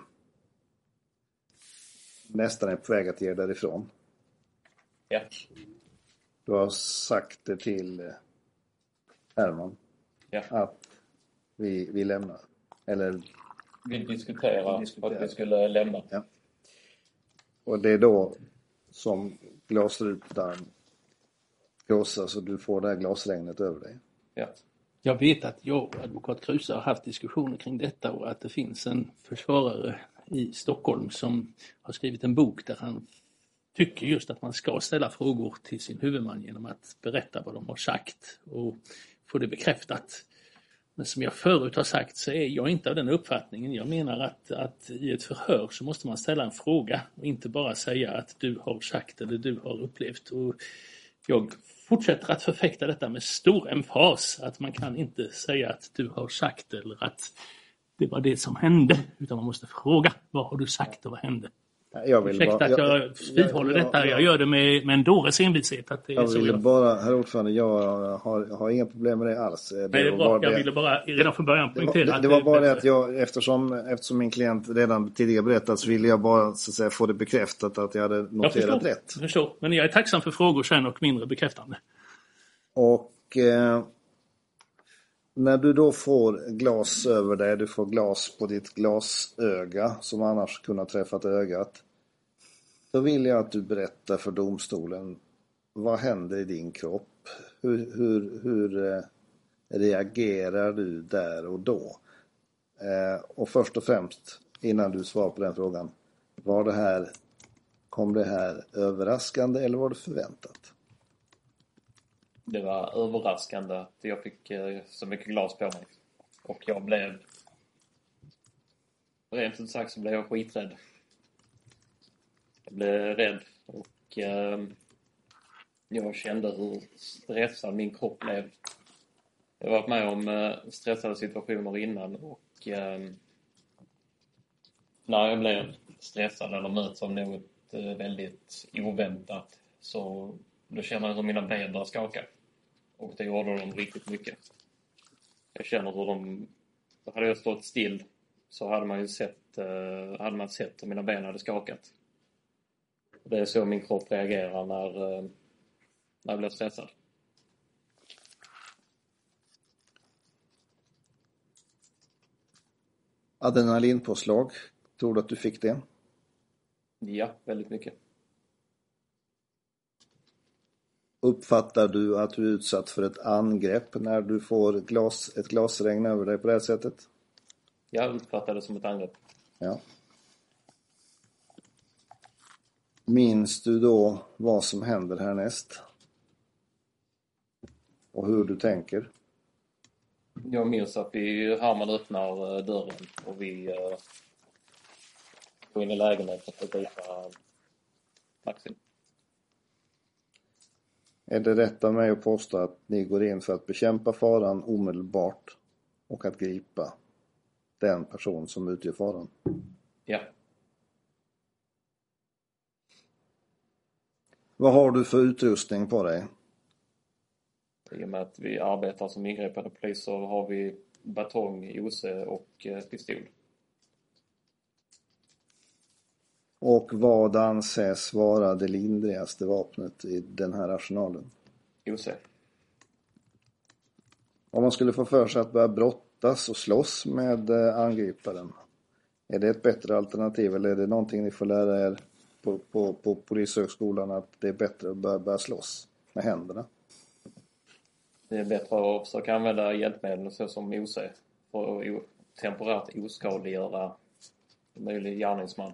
nästan är på väg att ge er därifrån. Ja, Du har sagt det till eh, Herman ja. att vi, vi lämnar. Eller, Vi diskuterade Diskutera. att vi skulle lämna. och det är då som glasrutan krossas och du får det här glasregnet över dig. Ja. Jag vet att jag och advokat Kruse har haft diskussioner kring detta och att det finns en försvarare i Stockholm som har skrivit en bok där han tycker just att man ska ställa frågor till sin huvudman genom att berätta vad de har sagt och få det bekräftat. Men som jag förut har sagt så är jag inte av den uppfattningen. Jag menar att, att i ett förhör så måste man ställa en fråga och inte bara säga att du har sagt eller du har upplevt. Och jag fortsätter att förfäkta detta med stor emfas. Att man kan inte säga att du har sagt eller att det var det som hände. Utan man måste fråga vad har du sagt och vad hände? Jag vill Ursäkta bara- att jag vidhåller jag- detta. jag- Jag gör det med, med en dåres envishet. Att det Jag så ville jag... bara, herr ordförande, jag har, har inga problem med det alls. Det, Nej, det var bara Jag det- ville bara redan från början det var, poängtera det, det var bara det att jag, eftersom, eftersom min klient redan tidigare berättat så ville jag bara så att säga, få det bekräftat att jag hade Jag noterat förstår, rätt. jag förstår. Men jag är tacksam för frågor sen och mindre bekräftande. Och eh, när du då får glas över dig, du får glas på ditt glasöga som annars kunnat träffat ögat. Då vill jag att du berättar för domstolen vad händer i din kropp? Hur, hur, hur eh, reagerar du där och då? Eh, och först och främst, innan du svarar på den frågan, var det här, kom det här överraskande eller var det förväntat? Det var överraskande att jag fick eh, så mycket glas på mig. Och jag blev... Rent ut sagt så blev jag skiträdd. Jag blev rädd och eh, jag kände hur stressad min kropp blev. Jag har varit med om eh, stressade situationer innan och eh, när jag blir stressad eller möts av något eh, väldigt oväntat så då känner jag hur mina ben börjar skaka. Och det gjorde de riktigt mycket. Jag känner hur de... Hade jag stått still så hade man ju sett, eh, hade man sett hur mina ben hade skakat. Det är så min kropp reagerar när, eh, när jag blir stressad. Adrenalinpåslag, tror du att du fick det? Ja, väldigt mycket. Uppfattar du att du är utsatt för ett angrepp när du får glas, ett glasregn över dig på det här sättet? Jag uppfattar det som ett angrepp. Ja. Minns du då vad som händer härnäst? Och hur du tänker? Jag minns att vi, Herman öppnar eh, dörren och vi eh, går in i lägenheten för att gripa Maxim. Är det rätt av mig att påstå att ni går in för att bekämpa faran omedelbart och att gripa den person som utgör faran? Ja. Vad har du för utrustning på dig? I och med att vi arbetar som ingripande polis så har vi batong, OC och eh, pistol. Och vad anses vara det lindrigaste vapnet i den här arsenalen? OC. Om man skulle få för sig att börja brottas och slåss med eh, angriparen, Är det ett bättre alternativ eller är det någonting ni får lära er på, på, på Polishögskolan att det är bättre att börja, börja slåss med händerna? Det är bättre att försöka använda hjälpmedel så som OC för att temporärt oskadliggöra en möjlig gärningsman.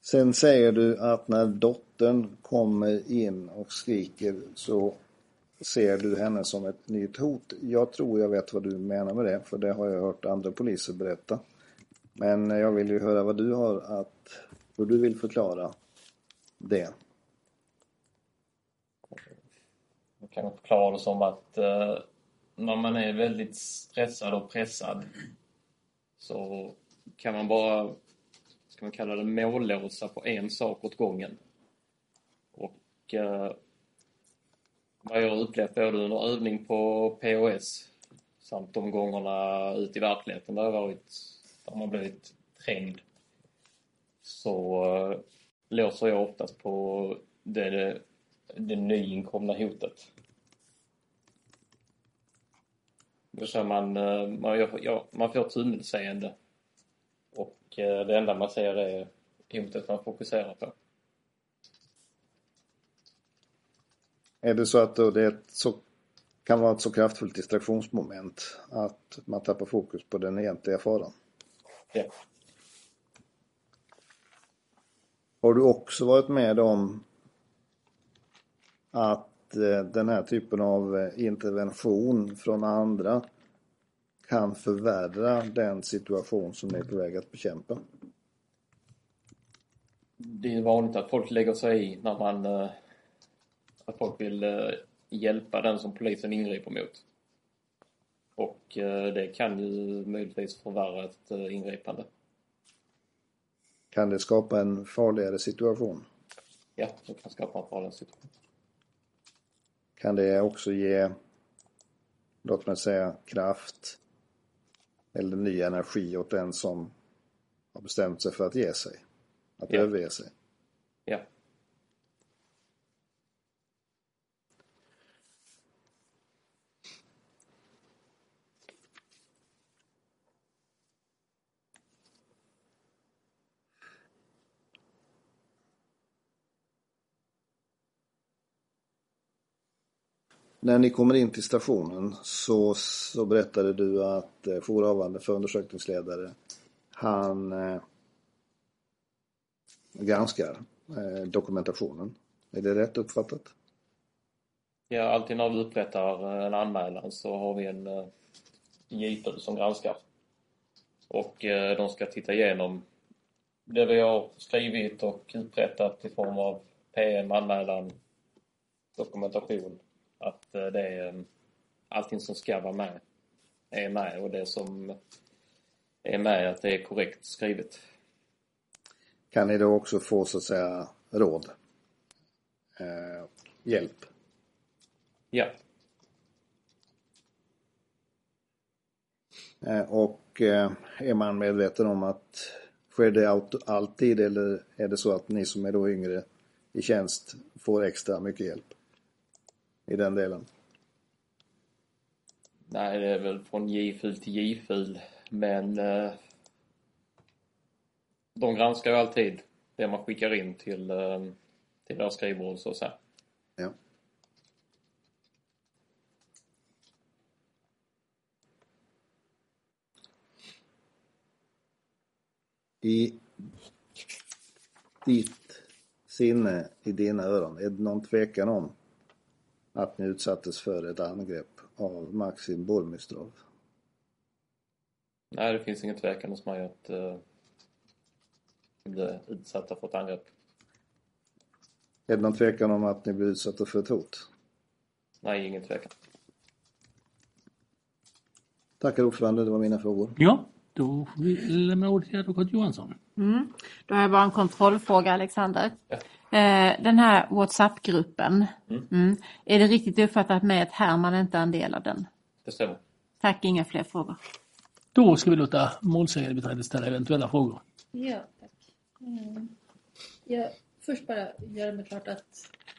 Sen säger du att när dottern kommer in och skriker så ser du henne som ett nytt hot. Jag tror jag vet vad du menar med det, för det har jag hört andra poliser berätta. Men jag vill ju höra vad du har att, hur du vill förklara det. Man kan förklara det som att eh, när man är väldigt stressad och pressad så kan man bara, ska man kalla det mållåsa på en sak åt gången. Och eh, vad jag har upplevt både under övning på POS samt de gångerna ute i verkligheten där jag varit, där man blivit trängd så eh, låser jag oftast på det, det, det nyinkomna hotet. Då så man, eh, man, ja, man får tunnelseende och eh, det enda man ser är hotet man fokuserar på. Är det så att det är så, kan vara ett så kraftfullt distraktionsmoment att man tappar fokus på den egentliga faran? Ja. Har du också varit med om att eh, den här typen av eh, intervention från andra kan förvärra den situation som ni är på väg att bekämpa? Det är vanligt att folk lägger sig i när man... Att folk vill eh, hjälpa den som polisen ingriper mot. Och eh, det kan ju möjligtvis förvärra ett eh, ingripande. Kan det skapa en farligare situation? Ja, det kan skapa en farlig situation. Kan det också ge, låt mig säga, kraft eller ny energi åt den som har bestämt sig för att ge sig? Att Ja. överge sig? Ja. När ni kommer in till stationen så, så berättade du att eh, jourhavande förundersökningsledare han eh, granskar eh, dokumentationen. Är det rätt uppfattat? Ja, alltid när vi upprättar eh, en anmälan så har vi en eh, JP som granskar. Och eh, de ska titta igenom det vi har skrivit och upprättat i form av PM, anmälan, dokumentation. Att eh, det är eh, allting som ska vara med är med och det som är med att det är korrekt skrivet. Kan ni då också få så att säga råd? Eh, hjälp? Ja, Eh, och eh, är man medveten om att sker det alltid eller är det så att ni som är då yngre i tjänst får extra mycket hjälp i den delen? nej det är väl från J-fil till J-fil men eh, de granskar ju alltid det man skickar in till, eh, till deras skrivbord så att säga. Ja. I ditt sinne, i dina öron, är det någon tvekan om att ni utsattes för ett angrepp av Maxim Burmistrov? Nej, det finns ingen tvekan hos mig att uh, bli utsatta för ett angrepp. Är det någon tvekan om att ni blev utsatta för ett hot? Nej, ingen tvekan. Tackar ordförande, det var mina frågor. Ja, då får vi lämna ordet till advokat Johansson. Mm. Då har jag bara en kontrollfråga Alexander. Ja. Eh, den här WhatsApp-gruppen, Mm. mm. är det riktigt uppfattat med att Herman inte är en del av den? Det stämmer. Tack, inga fler frågor. Då ska vi låta målsägandebiträdet ställa eventuella frågor. Ja, tack. Mm. Jag först bara göra mig klart att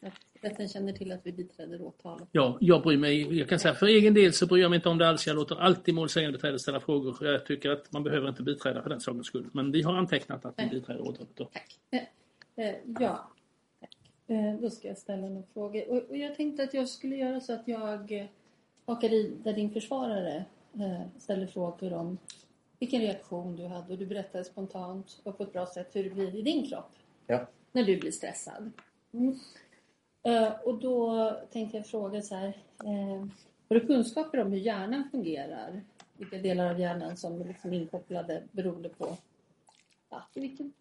Att rätten känner till att vi biträder åtalet. Ja, jag bryr mig, jag kan säga för egen del så bryr jag mig inte om det alls. Jag låter alltid målsägandebiträdet ställa frågor. Jag tycker att man behöver inte biträda för den sakens skull. Men vi har antecknat att vi biträder åtalet. Då. Tack. Eh, eh, ja, då ska jag ställa några frågor. Och, och jag tänkte att jag skulle göra så att jag eh, hakar i där din försvarare eh, ställer frågor om vilken reaktion du hade och du berättade spontant och på ett bra sätt hur det blir i din kropp Ja. när du blir stressad. Mm. Eh, och då tänkte jag fråga så här. Eh, har du kunskaper om hur hjärnan fungerar? Vilka delar av hjärnan som är liksom inkopplade beroende på ja, vilken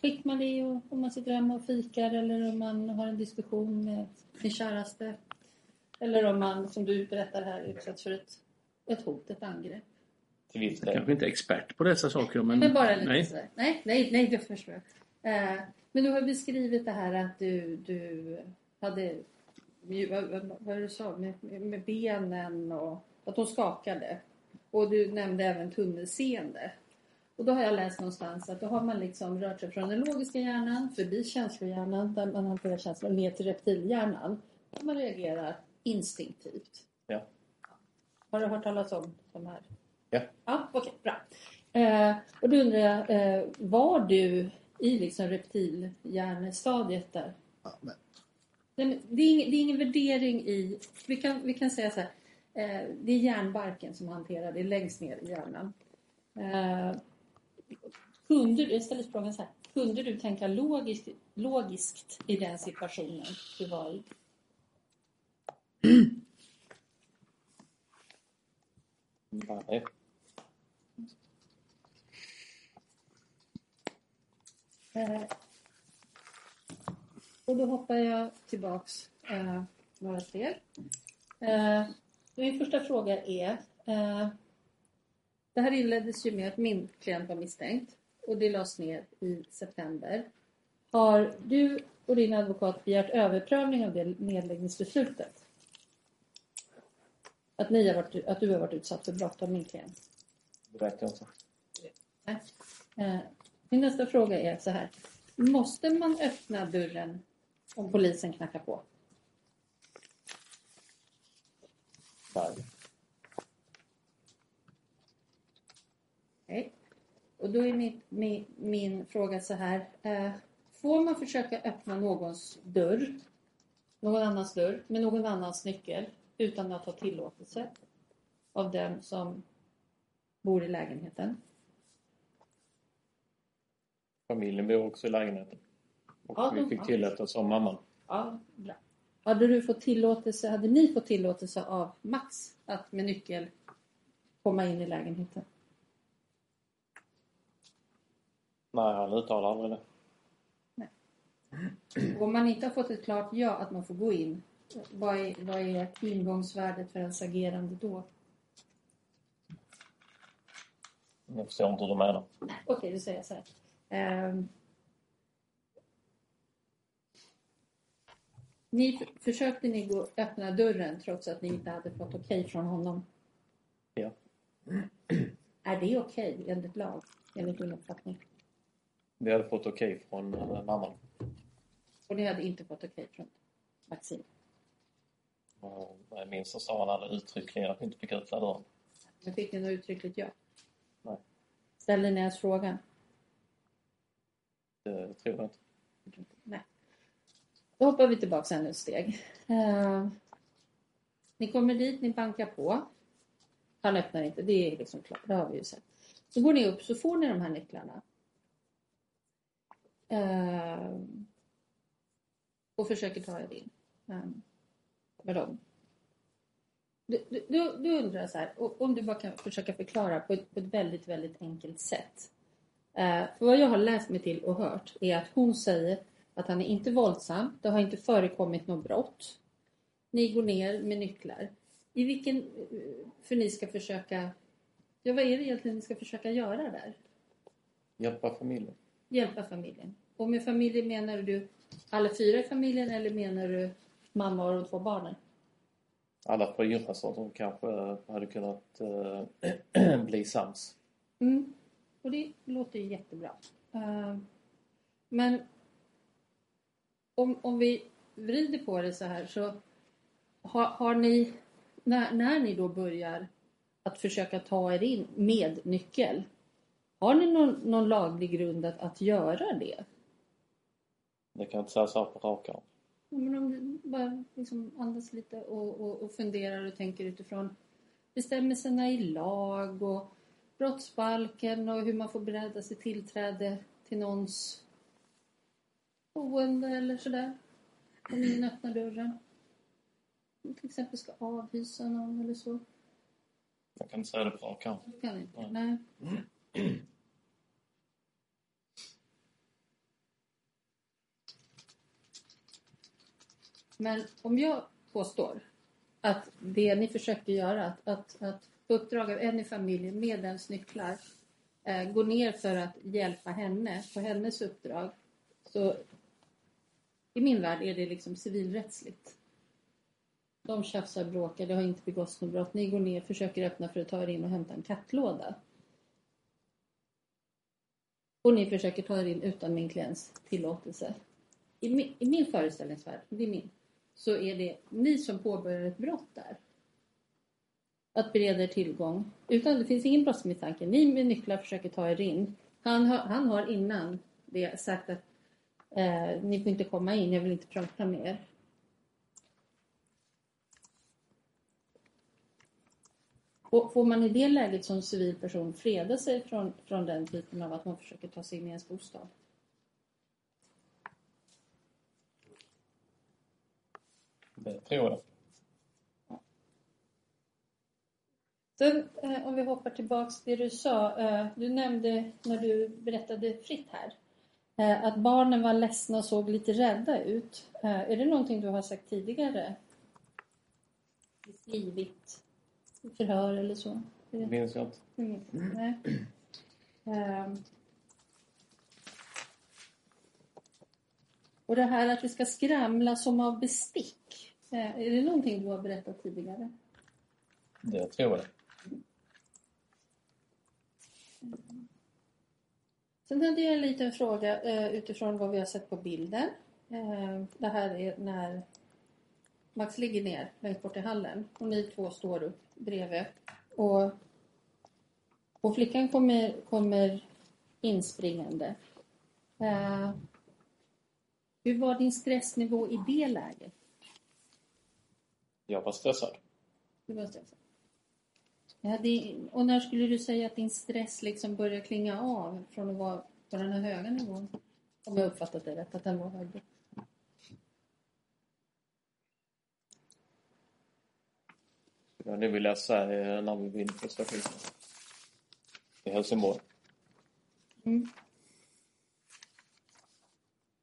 skick man är och om man sitter hemma och fikar eller om man har en diskussion med sin käraste. Eller om man, som du berättar här, utsätts för ett, ett hot, ett angrepp. Jag del. kanske inte är expert på dessa saker men, Men bara lite nej. sådär. Nej, nej, nej, det förstår jag. Eh, men du har beskrivit det här att du, du hade, vad, vad, det du sa, med, med med benen och att de skakade. Och du nämnde även tunnelseende. Och då har jag läst någonstans att då har man liksom rört sig från den logiska hjärnan förbi känslohjärnan där man hanterar känslor ner till reptilhjärnan. Där man reagerar instinktivt. Ja. Har du hört talas om de här? Ja. Ja, okej, bra. Eh, och då undrar jag, eh, var du i liksom reptilhjärnestadiet där? Ja, men, Nej, men det, är ingen, det är ingen värdering i... Vi kan, vi kan säga så här. Eh, det är hjärnbarken som hanterar det längst ner i hjärnan. Kunde, du- jag ställer frågan så här. Kunde du tänka logiskt, logiskt i den situationen du var i? Nej. Eh, och då hoppar jag tillbaks eh, några steg. Eh, min första fråga är. Eh, det här inleddes ju med att min klient var misstänkt och det lades ner i september. Har du och din advokat begärt överprövning av det nedläggningsbeslutet? Att, ni har varit, att du har varit utsatt för brott av min klient? Det vet jag inte. Nej. Eh, Min nästa fråga är så här. Måste man öppna dörren om polisen knackar på? Nej. Och då är min, min, min fråga så här. Eh, får man försöka öppna någons dörr, någon annans dörr, med någon annans nyckel utan att ha tillåtelse av den som bor i lägenheten? Familjen bor också i lägenheten. Och Ja, vi fick tillåtelse av mamman. Ja, bra. Hade du fått tillåtelse, hade ni fått tillåtelse av Max att med nyckel komma in i lägenheten? Nej, han uttalar aldrig det. Och om man inte har fått ett klart ja att man får gå in, vad är, vad är ingångsvärdet för ens agerande då? Jag förstår inte hur du menar. Okej, då säger jag så här. Ehm. ni försökte ni gå öppna dörren trots att ni inte hade fått okej från honom? Ja. Är det okej enligt lag, enligt din uppfattning? Vi hade fått okej från eh, mamman. Och ni hade inte fått okej från Maxim? Och Vad jag minns så sa han aldrig uttryckligen att vi inte fick öppna dörren. Men fick ni något uttryckligt ja? Nej. Ställde ni ens frågan? Det tror jag inte. Nej. Då hoppar vi tillbaka ännu ett steg. Eh, ni kommer dit, ni bankar på. Han öppnar inte, det är liksom klart, det har vi ju sett. Så går ni upp, så får ni de här nycklarna. Eh, och försöker ta er in eh, med dem. Du, du, du, undrar så här, om du bara kan försöka förklara på ett, på ett väldigt, väldigt enkelt sätt. Eh, för vad jag har läst mig till och hört är att hon säger att han är inte våldsam, det har inte förekommit något brott. Ni går ner med nycklar. I vilken... eh, För ni ska försöka... Ja, vad är det egentligen ni ska försöka göra där? Hjälpa familjen. Hjälpa familjen. Och med familjen menar du alla fyra i familjen eller menar du mamma och de två barnen? Alla fyra som kanske hade kunnat eh, bli sams. Mm. Och det låter ju jättebra. Eh, men om, om vi vrider på det så här så har, har ni, när, när ni då börjar att försöka ta er in med nyckel, har ni någon, någon laglig grund att, att göra det? Det kan jag inte säga så på rak arm. Ja, men om du bara liksom andas lite och, och, och funderar och tänker utifrån bestämmelserna i lag och brottsbalken och hur man får bereda sig tillträde till någons boende eller sådär. Om ingen öppnar dörren. Om till exempel ska avhysa någon eller så. Jag kan inte säga det på rak arm. Det kan inte. Nej. Men om jag påstår att det ni försöker göra, att, att, att på uppdrag av en i familjen med ens nycklar eh, gå ner för att hjälpa henne på hennes uppdrag. Så i min värld är det liksom civilrättsligt. De tjafsar, bråkar, det har inte begåtts något brott. Ni går ner, försöker öppna för att ta er in och hämta en kattlåda. Och ni försöker ta er in utan min klients tillåtelse. I min, I min föreställningsvärld, det är min, så är det ni som påbörjar ett brott där. Att bereda er tillgång. Utan det finns ingen brottsmisstanke. Ni med nycklar försöker ta er in. Han har, han har innan det sagt att eh, ni får inte komma in, jag vill inte prata med er. Och får man i det läget som civilperson freda sig från, från den typen av att man försöker ta sig in i ens bostad? Det tror jag. Sen eh, om vi hoppar tillbaks till det du sa. Eh, du nämnde när du berättade fritt här eh, att barnen var ledsna och såg lite rädda ut. Är det någonting du har sagt tidigare? Skrivit i förhör eller så? Det minns jag inte. Mm, Nej. Ehm. Och det här att det ska skramla som av bestick. Eh, Är det någonting du har berättat tidigare? Det tror jag. Sen hade jag en liten fråga eh, utifrån vad vi har sett på bilden. Eh, det här är när Max ligger ner längst bort i hallen och ni två står upp bredvid. Och, och flickan kommer, kommer inspringande. Hur var din stressnivå i det läget? Jag var stressad. Du var stressad. Ja, det, och när skulle du säga att din stress liksom börjar klinga av från att vara på den här höga nivån? Om jag uppfattat det rätt, att den var hög. Ja, det vill jag säga när vi vinner på stationen. I Helsingborg. Mm.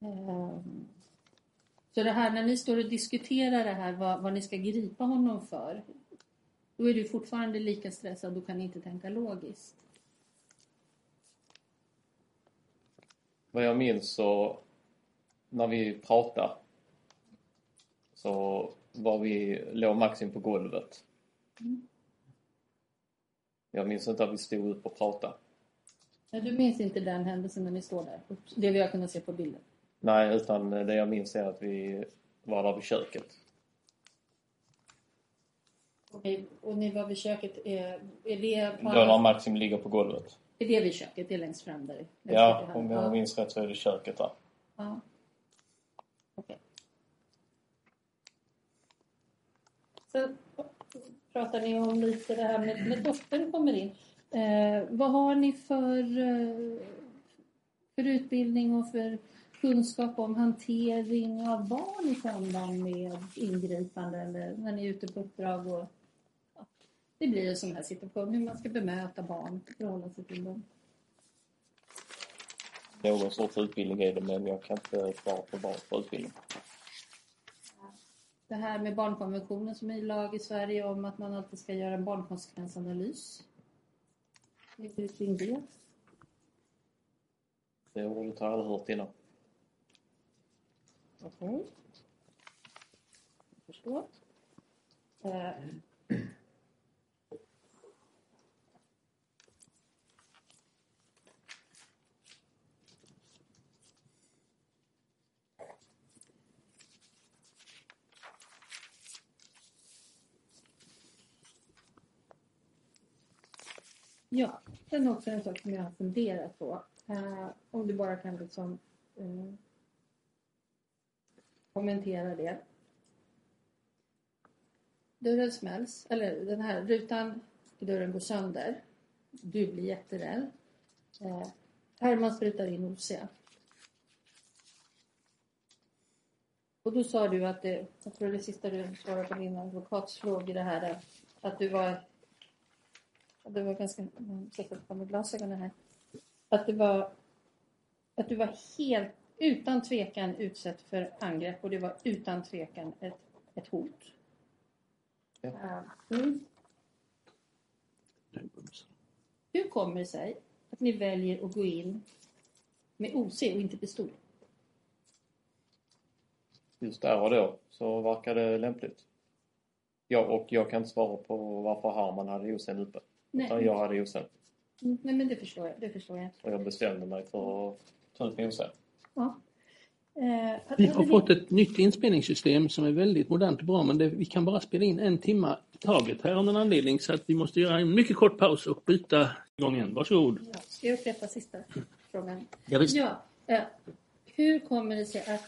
Ehm, Så det här när ni står och diskuterar det här, vad, vad ni ska gripa honom för. Då är du fortfarande lika stressad och kan inte tänka logiskt. Vad jag minns så när vi pratade så var vi, låg Maxim på golvet. Jag minns inte att vi stod upp och pratade. Nej, du minns inte den händelsen när ni står där? Det vi har kunnat se på bilden? Nej, utan det jag minns är att vi var där vid köket. Okej, och ni var vid köket. Är, är, det på Då när Maxim ligger på golvet. är det vid köket? Det är längst fram där? längst i Ja, om jag ja. minns rätt så är det köket där. Ja. Okej. Så pratar ni om lite det här med, med dottern kommer in. Eh, vad har ni för, eh, för utbildning och för kunskap om hantering av barn i samband med ingripande eller när ni är ute på uppdrag? Och, ja, det blir en sån här situation, hur man ska bemöta barn, förhålla sig till dem. Någon sorts utbildning är det, men jag kan inte svara på på utbildning. Det här med barnkonventionen som är lag i Sverige om att man alltid ska göra en barnkonsekvensanalys. Vet du kring det? Det ordet har jag aldrig hört innan. Okej. Okay. Förstår. Eh. Ja, sen också en sak som jag har funderat på. Eh, om du bara kan liksom eh, kommentera det. Dörren smälls, eller den här rutan i dörren går sönder. Du blir jätterädd. Eh, Herman sprutar in OC. Och då sa du att det, jag tror det sista du svarade på din advokatsfråga i det här, att du var, att det var ganska, jag sätter på mig glasögonen här, att du var, att du var helt utan tvekan utsatt för angrepp och det var utan tvekan ett, ett hot. Ja. Eh, Mm. Hur kommer det sig att ni väljer att gå in med OC och inte pistol? Just där och då så verkar det lämpligt. Ja, och jag kan inte svara på varför Harman hade osen uppe. Utan Nej, jag hade osen. Mm, nej men det förstår jag. Det förstår jag. Och jag bestämde mig för att ta ut min osen. Ja. Eh, Vi har fått ett nytt inspelningssystem som är väldigt modernt och bra men det, vi kan bara spela in en timme i taget här av någon anledning så att vi måste göra en mycket kort paus och byta igång igen. Varsågod. Ja, ska jag upprepa sista frågan? Ja, visst. Ja. Eh, hur kommer det sig att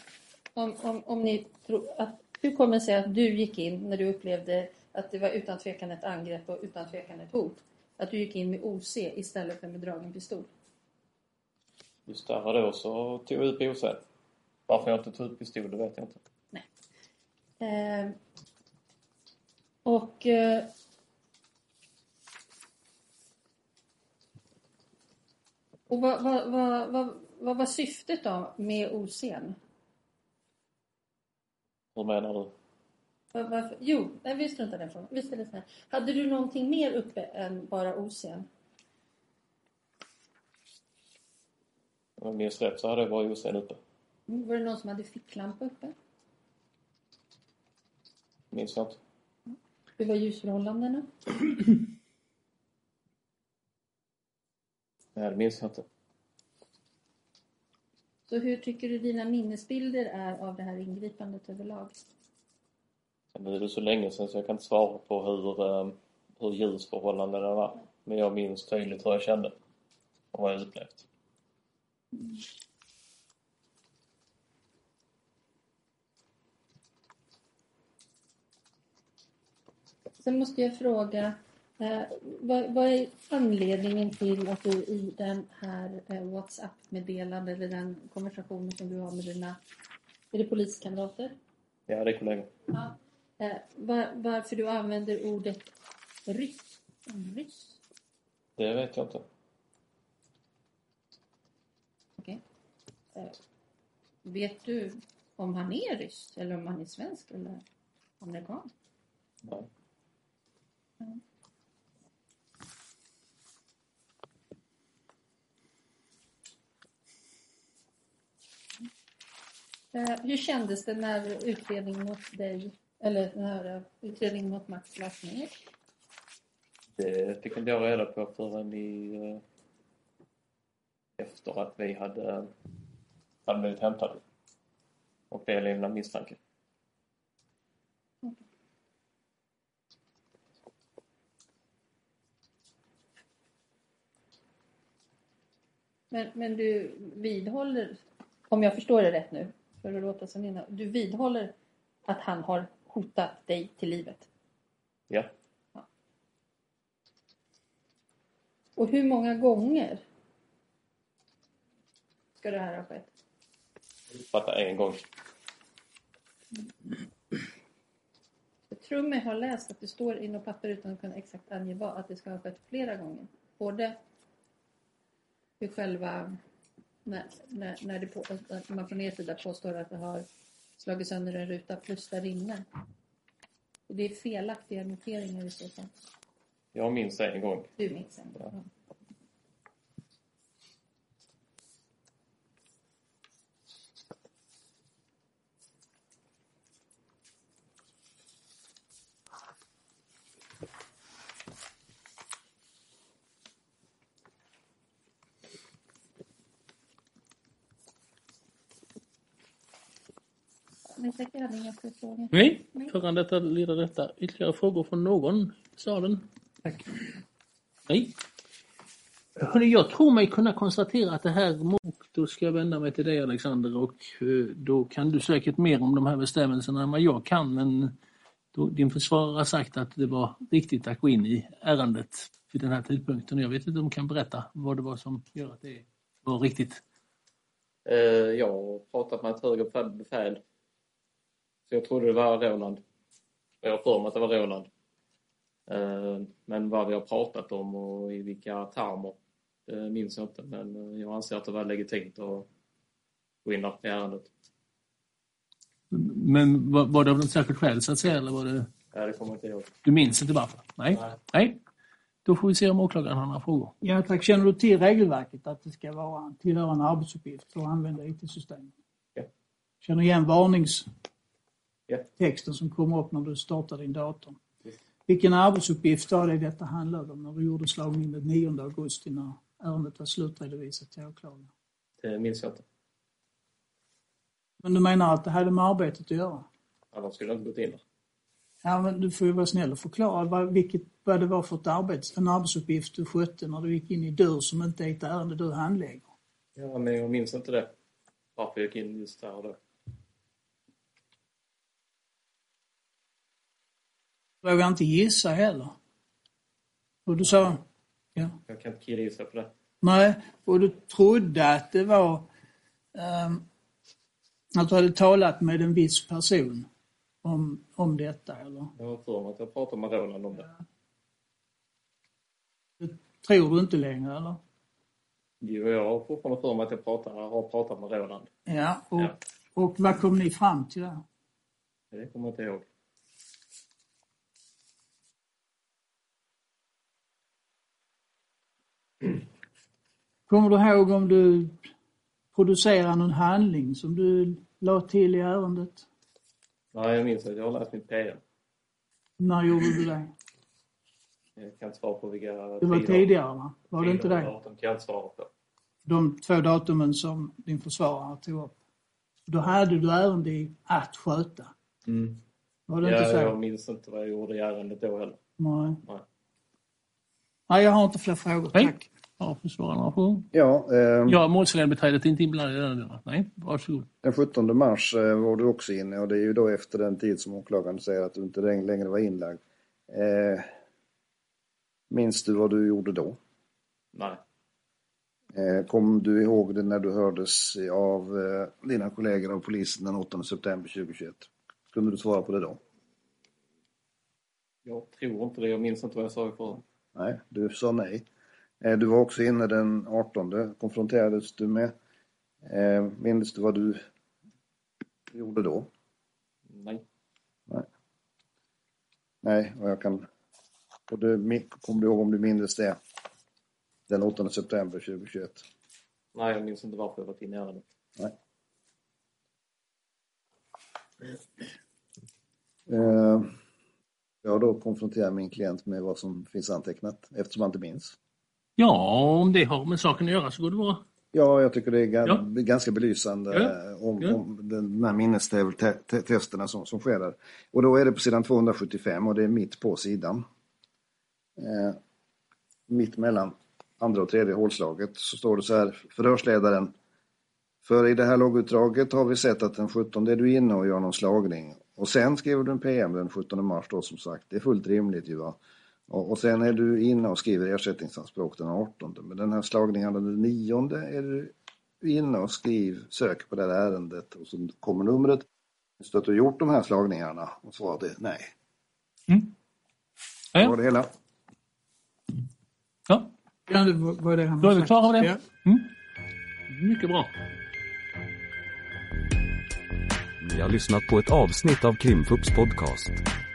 om, om, om ni tror att hur kommer det sig att du gick in när du upplevde att det var utan tvekan ett angrepp och utan tvekan ett hot? Att du gick in med OC istället för med dragen pistol? Just där och då så tog jag ut osen. Varför jag inte tog ut pistol, det vet jag inte. Eh, och eh, och vad, vad, vad, vad, vad var syftet då med OC'n? Hur menar du? Var, varför? Jo, nej, vi struntar i den frågan. Vi ställer så här. Hade du någonting mer uppe än bara OC'n? Om jag minns rätt så hade jag bara osen uppe. Mm, Var det någon som hade ficklampa uppe? Minns jag inte. Hur var ljusförhållandena? Nej, det minns jag inte. Så hur tycker du dina minnesbilder är av det här ingripandet överlag? Nu är det så länge sedan så jag kan inte svara på hur, eh, hur ljusförhållandena var. Men jag minns tydligt hur jag kände. Och vad jag upplevt. Sen måste jag fråga, eh, vad, vad är anledningen till att du i den här eh, WhatsApp-meddelandet eller den konversationen som du har med dina är det poliskamrater? Ja, det är kollegor. Ja. Eh, var, varför du använder ordet ryss? Ryss? Det vet jag inte. Okej. Eh, vet du om han är ryss eller om han är svensk eller amerikan? Nej. Eh, hur kändes det när utredningen mot dig, eller när eh, utredningen mot Max lades ner? Det fick inte jag reda på förrän i, eh, efter att vi hade, hade blivit hämtade. Och det lämnade misstanke. Men, men du vidhåller, om jag förstår det rätt nu, för att låta som innan, du vidhåller att han har hotat dig till livet? Ja. Och hur många gånger ska det här ha skett? Fatta en gång. Jag tror mig ha läst att det står i något papper utan att kunna exakt ange vad, att det ska ha skett flera gånger. Både hur själva, när, när, när det på, man från er sida påstår att det har slagit sönder en ruta plus där inne. Och det är felaktiga noteringar i så fall. Jag minns en gång. Du minns ändå. Ja. Ja. Säkert hade inga fler frågor. Nej, föran detta leder detta ytterligare frågor från någon i salen? Tack. Nej. Hörrni, jag tror mig kunna konstatera att det här, och då ska jag vända mig till dig Alexander och eh, då kan du säkert mer om de här bestämmelserna än vad jag kan men då, din försvarare har sagt att det var riktigt att gå in i ärendet vid den här tidpunkten. Jag vet inte om du kan berätta vad det var som gör att det var riktigt. Eh, jag har pratat med ett högre befäl. Så jag trodde det var Roland. Jag har för mig att det var Roland. Eh, men vad vi har pratat om och i vilka termer det minns jag inte. Men eh, jag anser att det var legitimt att gå in i ärendet. Men var, var det av något särskilt skäl så att säga? Eller var det... Ja, det kommer jag inte ihåg. Du minns inte varför? Nej. Nej. Nej. Då får vi se om åklagaren har några frågor. Ja tack. Känner du till regelverket att det ska vara tillhöra en arbetsuppgift för att använda IT-system? Ja. Känner igen varningstexten Ja. som kommer upp när du startar din dator? Vilken arbetsuppgift var det detta handlade om när du gjorde slagning den 9 augusti när ärendet var slutredovisat till åklagaren? Det minns jag inte. Men du menar att det hade med arbetet att göra? Annars skulle jag inte gått in där. Ja, men du får ju vara snäll och förklara vad, vilket, vad det var för ett arbets, en arbetsuppgift du skötte när du gick in i dörr som inte är ett ärende du handlägger. Ja, men jag minns inte det. Varför jag gick in just där och då. Vågar inte gissa heller. Och du sa, ja. Jag kan inte killgissa på det. Nej, och du trodde att det var ehm, att du hade talat med en viss person om, om detta, eller? Jag har för mig att jag pratade med Roland om det. Det tror du inte längre, eller? Jo, jag har fortfarande för mig att jag pratar, har pratat med Roland. Ja, och, Ja. och vad kom ni fram till där? Det kommer jag inte ihåg. Kommer du ihåg om du producerade någon handling som du la till i ärendet? Nej, jag minns att jag har läst mitt PM. När gjorde du det? Jag kan inte svara på vilka Det var tider- tidigare, va? Var det inte det? datum kan jag inte svara på. De två datumen som din försvarare tog upp. Då hade du ärende i att sköta. Var det Ja, inte så? jag minns inte vad jag gjorde i ärendet då heller. Nej. Nej. Nej, jag har inte fler frågor, Nej. tack. Ja, försvararen har frågor. Ja, eh, Ja, målsägandebiträdet är inte inblandat i den delen. Nej, varsågod. den 17 mars eh, var du också inne och det är ju då efter den tid som åklagaren säger att du inte läng- längre var inlagd. Eh, minns du vad du gjorde då? Nej. Eh, kom du ihåg det när du hördes av eh, dina kollegor av polisen den 8 september 2021? Kunde du svara på det då? Jag tror inte det. Jag minns inte vad jag sa i förra. Nej, du sa nej. Eh, Du var också inne den 18. Konfronterades du med? Eh, minns du vad du gjorde då? Nej. Nej, och jag kan... Och du, kommer du ihåg om du minns det? Den 8 september 2021. Nej, jag minns inte varför jag varit inne i ärendet. Nej. Eh, jag har då konfronterat min klient med vad som finns antecknat eftersom han inte minns. Ja, om det har med saken att göra så går det bra. Ja, jag tycker det är Ja. ganska belysande Ja. eh, om, Ja. om den de här minnestesterna som, som sker där. Och då är det på sidan 275 och det är mitt på sidan. Eh, mitt mellan andra och tredje hålslaget så står det så här, förhörsledaren. För i det här loggutdraget har vi sett att den 17 är du inne och gör någon slagning. Och sen skriver du en PM den 17 mars då som sagt. Det är fullt rimligt ju va. Och, och sen är du inne och skriver ersättningsanspråk den 18. Men den här slagningen den 9 är du inne och skriv, söker på det här ärendet och så kommer numret. Så att du har gjort de här slagningarna och är nej. Det Ja, var det hela. ja. Ja, det var det han Då är vi klara med det. Ja. Mm. Mycket bra. Ni har lyssnat på ett avsnitt av Krimfupps podcast.